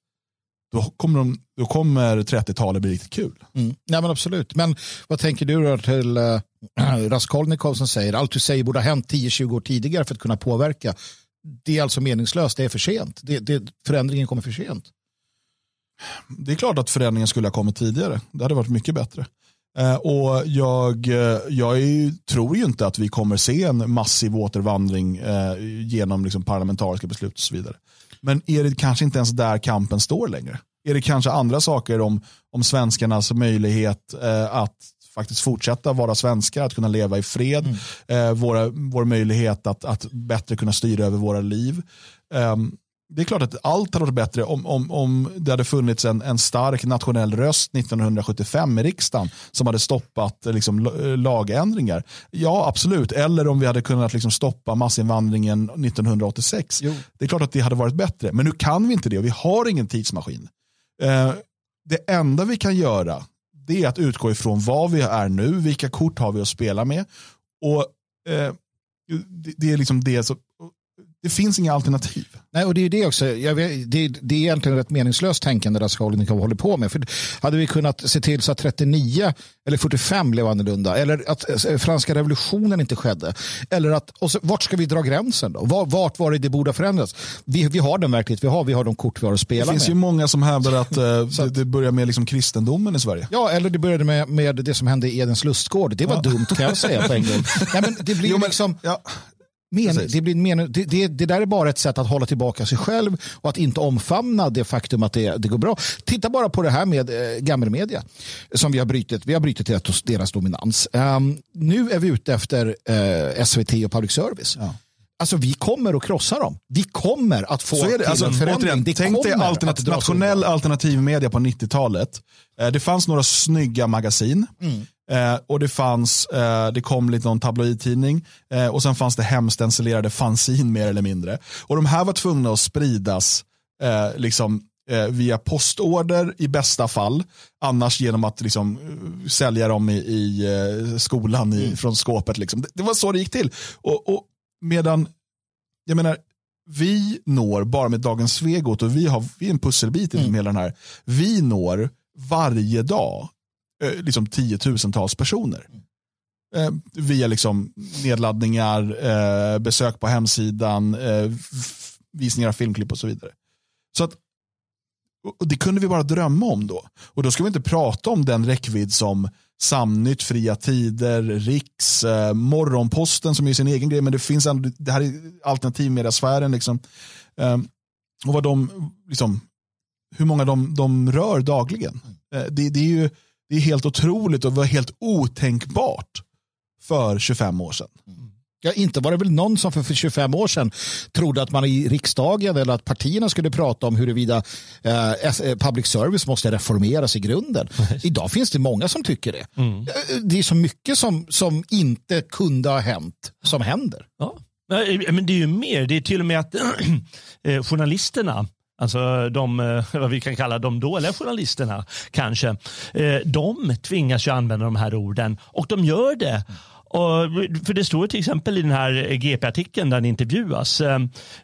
då kommer, de, då kommer 30-talet bli riktigt kul. Mm. Ja, men absolut. Men vad tänker du då till äh, Raskolnikov som säger allt du säger borde ha hänt 10-20 år tidigare för att kunna påverka. Det är alltså meningslöst, det är för sent. Det, det, förändringen kommer för sent. Det är klart att förändringen skulle ha kommit tidigare. Det hade varit mycket bättre. Eh, och jag, eh, jag är, tror ju inte att vi kommer se en massiv återvandring eh, genom liksom parlamentariska beslut och så vidare. Men är det kanske inte ens där kampen står längre? Är det kanske andra saker om, om svenskarnas möjlighet eh, att faktiskt fortsätta vara svenskar, att kunna leva i fred, mm. eh, våra, vår möjlighet att, att bättre kunna styra över våra liv. Um, det är klart att allt hade varit bättre om, om, om det hade funnits en, en stark nationell röst 1975 i riksdagen som hade stoppat liksom, lagändringar. Ja, absolut. Eller om vi hade kunnat liksom, stoppa massinvandringen 1986. Jo. Det är klart att det hade varit bättre. Men nu kan vi inte det och vi har ingen tidsmaskin. Eh, det enda vi kan göra det är att utgå ifrån vad vi är nu, vilka kort har vi att spela med. Och eh, det, det, är liksom det som, det finns inga alternativ. Nej, och det är det också. Vet, det, det, är egentligen ett meningslöst tänkande Raskolnikov håller på med. För hade vi kunnat se till så att 39 eller 45 blev annorlunda, eller att eh, franska revolutionen inte skedde, eller att, och så, vart ska vi dra gränsen då? Vart, vart var det det borde ha förändrats? Vi, vi har den verklighet vi har, vi har de kort vi har att spela med. Det finns med. ju många som hävdar att eh, det, det börjar med liksom kristendomen i Sverige. Ja, eller det började med, med det som hände i Edens lustgård. Det var ja. dumt kan jag säga på en gång. Nej, men det blir jo, men, liksom... Ja. Men, det, blir men, det, det, det, där är bara ett sätt att hålla tillbaka sig själv och att inte omfamna det faktum att det, det går bra. Titta bara på det här med eh, gammelmedia som vi har brutit. Vi har brutit deras, deras dominans. Um, nu är vi ute efter eh, SVT och public service. Ja. Alltså vi kommer att krossa dem. Vi kommer att få Så är det. Alltså, återigen, det tänk dig alternativ, nationell alternativmedia på 90-talet. Eh, det fanns några snygga magasin. Mm. Eh, och det fanns, eh, det kom lite någon tabloidtidning eh, och sen fanns det hemstencilerade fanzin mer eller mindre. Och de här var tvungna att spridas eh, liksom, eh, via postorder i bästa fall. Annars genom att liksom, eh, sälja dem i, i skolan i, mm. från skåpet. Liksom. Det, det, var så det gick till. Och, och medan, jag menar, vi når bara med Dagens Svegot och vi, har, vi är en pusselbit i mm. hela den här. Vi når varje dag Eh, liksom tiotusentals personer. Eh, via liksom nedladdningar, eh, besök på hemsidan, eh, visningar av filmklipp och så vidare. Så att, och det kunde vi bara drömma om då. Och då ska vi inte prata om den räckvidd som Samnytt, Fria Tider, Riks, eh, Morgonposten som är sin egen grej, men det finns ändå, det här är alternativmediasfären. Liksom. Eh, och vad de, liksom, hur många de, de rör dagligen. Eh, det, det, är ju det är helt otroligt och var helt otänkbart för 25 år sedan. Ja, inte var det väl någon som för 25 år sedan trodde att man i riksdagen eller att partierna skulle prata om huruvida eh, eh public service måste reformeras i grunden. Idag finns det många som tycker det. Mm. Eh, det är så mycket som, som inte kunde ha hänt som händer. Ja. Men det är ju mer, det är till och med att journalisterna Alltså de, eh, vad vi kan kalla de dåliga journalisterna kanske. Eh, de tvingas ju använda de här orden och de gör det och, för det står till exempel i den här GP-artikeln där han intervjuas. Eh,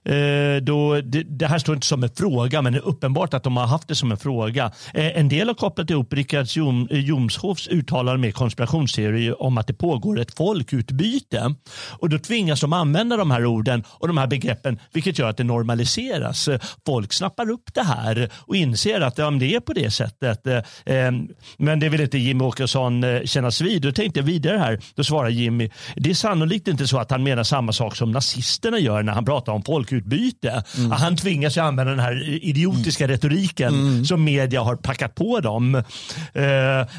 eh, då, det, det, här står inte som en fråga men det är uppenbart att de har haft det som en fråga. Eh, en del har kopplat ihop Richard Jom, eh, Jomshofs uttalande med konspirationsteori om att det pågår ett folkutbyte. Och då tvingas de använda de här orden och de här begreppen vilket gör att det normaliseras. Folk snappar upp det här och inser att ja, det är på det sättet. Eh, eh men det vill inte Jimmy Åkesson kännas vid. Då tänkte jag vidare här. Då svarar Jimmy. Det är sannolikt inte så att han menar samma sak som nazisterna gör när han pratar om folkutbyte. Mm. Han tvingas ju använda den här idiotiska mm. retoriken mm. som media har packat på dem. Uh,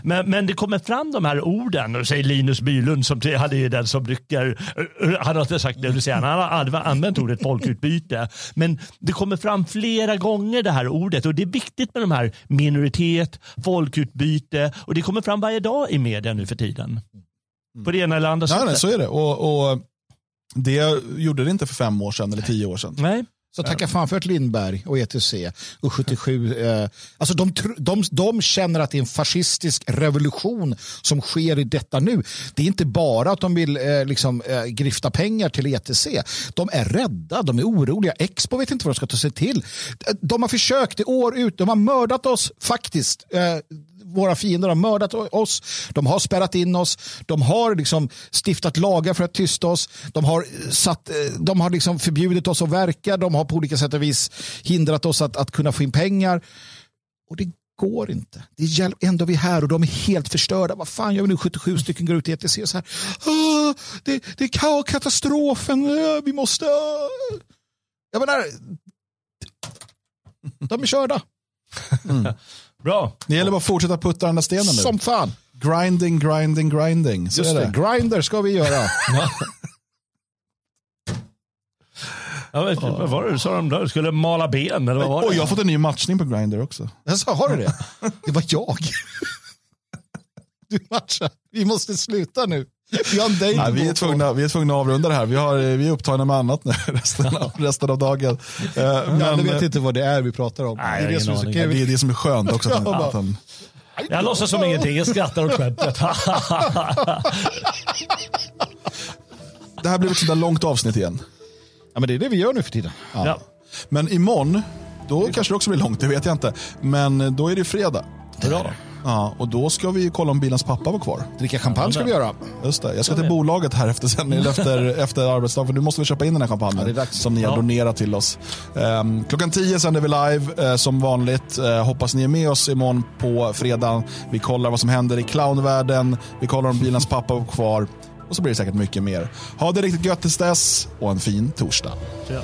men, men det kommer fram de här orden, och säger Linus Bylund som hade ju den som rycker, uh, han har inte sagt det han har använt ordet folkutbyte. Men det kommer fram flera gånger det här ordet och det är viktigt med de här minoritet, folkutbyte och det kommer fram varje dag i media nu för tiden. På det ena eller andra sättet. Nej, så är det. Och, och, det gjorde det inte för fem år sedan eller tio år sedan. Nej. Så tacka fan för att Lindberg och ETC och 77. Eh, alltså de, de, de känner att det är en fascistisk revolution som sker i detta nu. Det är inte bara att de vill eh, liksom, eh, grifta pengar till ETC. De är rädda, de är oroliga. Expo vet inte vad de ska ta sig till. De har försökt i år ut, de har mördat oss faktiskt. Eh, våra fiender har mördat oss, de har spärrat in oss, de har liksom stiftat lagar för att tysta oss, de har, satt, eh, de har liksom förbjudit oss att verka, de har på olika sätt och vis hindrat oss att, att kunna få in pengar. Och det går inte. Det är ändå vi här och de är helt förstörda. Vad fan gör vi nu? 77 stycken går ut i ETC och så här. Ah, det, det är katastrofen. Ah, vi måste... Ah. Jag menar, de är körda. Mm. Bra. Det gäller bara att fortsätta putta den där stenen nu. Som fan. Grinding, grinding, grinding. Så Just det. det. Grinder ska vi göra. Ja, vet, vad var det du sa de där? Skulle mala ben eller vad var det? Och jag har fått en ny matchning på Grindr också. Alltså, har du det? Det var jag. Du matchar. Vi måste sluta nu. Vi, har Nej, vi, är tvungna, vi är tvungna att avrunda det här. Vi, har, vi är upptagna med annat nu resten av, resten av dagen. Men, jag vet inte vad det är vi pratar om. Nej, det, är det, som är det är det som är skönt också. Att, att han... Jag låtsas som ingenting, jag skrattar åt skämtet. det här blev ett sådär långt avsnitt igen. Ja, men det är det vi gör nu för tiden. Ja. Ja. Men imorgon, då kanske det också blir långt, det vet jag inte. Men då är det fredag. Bra. Ja, och då ska vi kolla om bilens pappa var kvar. Dricka champagne ska vi göra. Just det. Jag ska till bolaget här efter, sen, efter, efter arbetsdagen, för nu måste vi köpa in den här champagnen ja, som ni har ja. donerat till oss. Um, klockan 10 sänder vi live uh, som vanligt. Uh, hoppas ni är med oss imorgon på fredag. Vi kollar vad som händer i clownvärlden. Vi kollar om bilens pappa var kvar. Och så blir det säkert mycket mer. Ha det riktigt gött tills dess och en fin torsdag. Ja.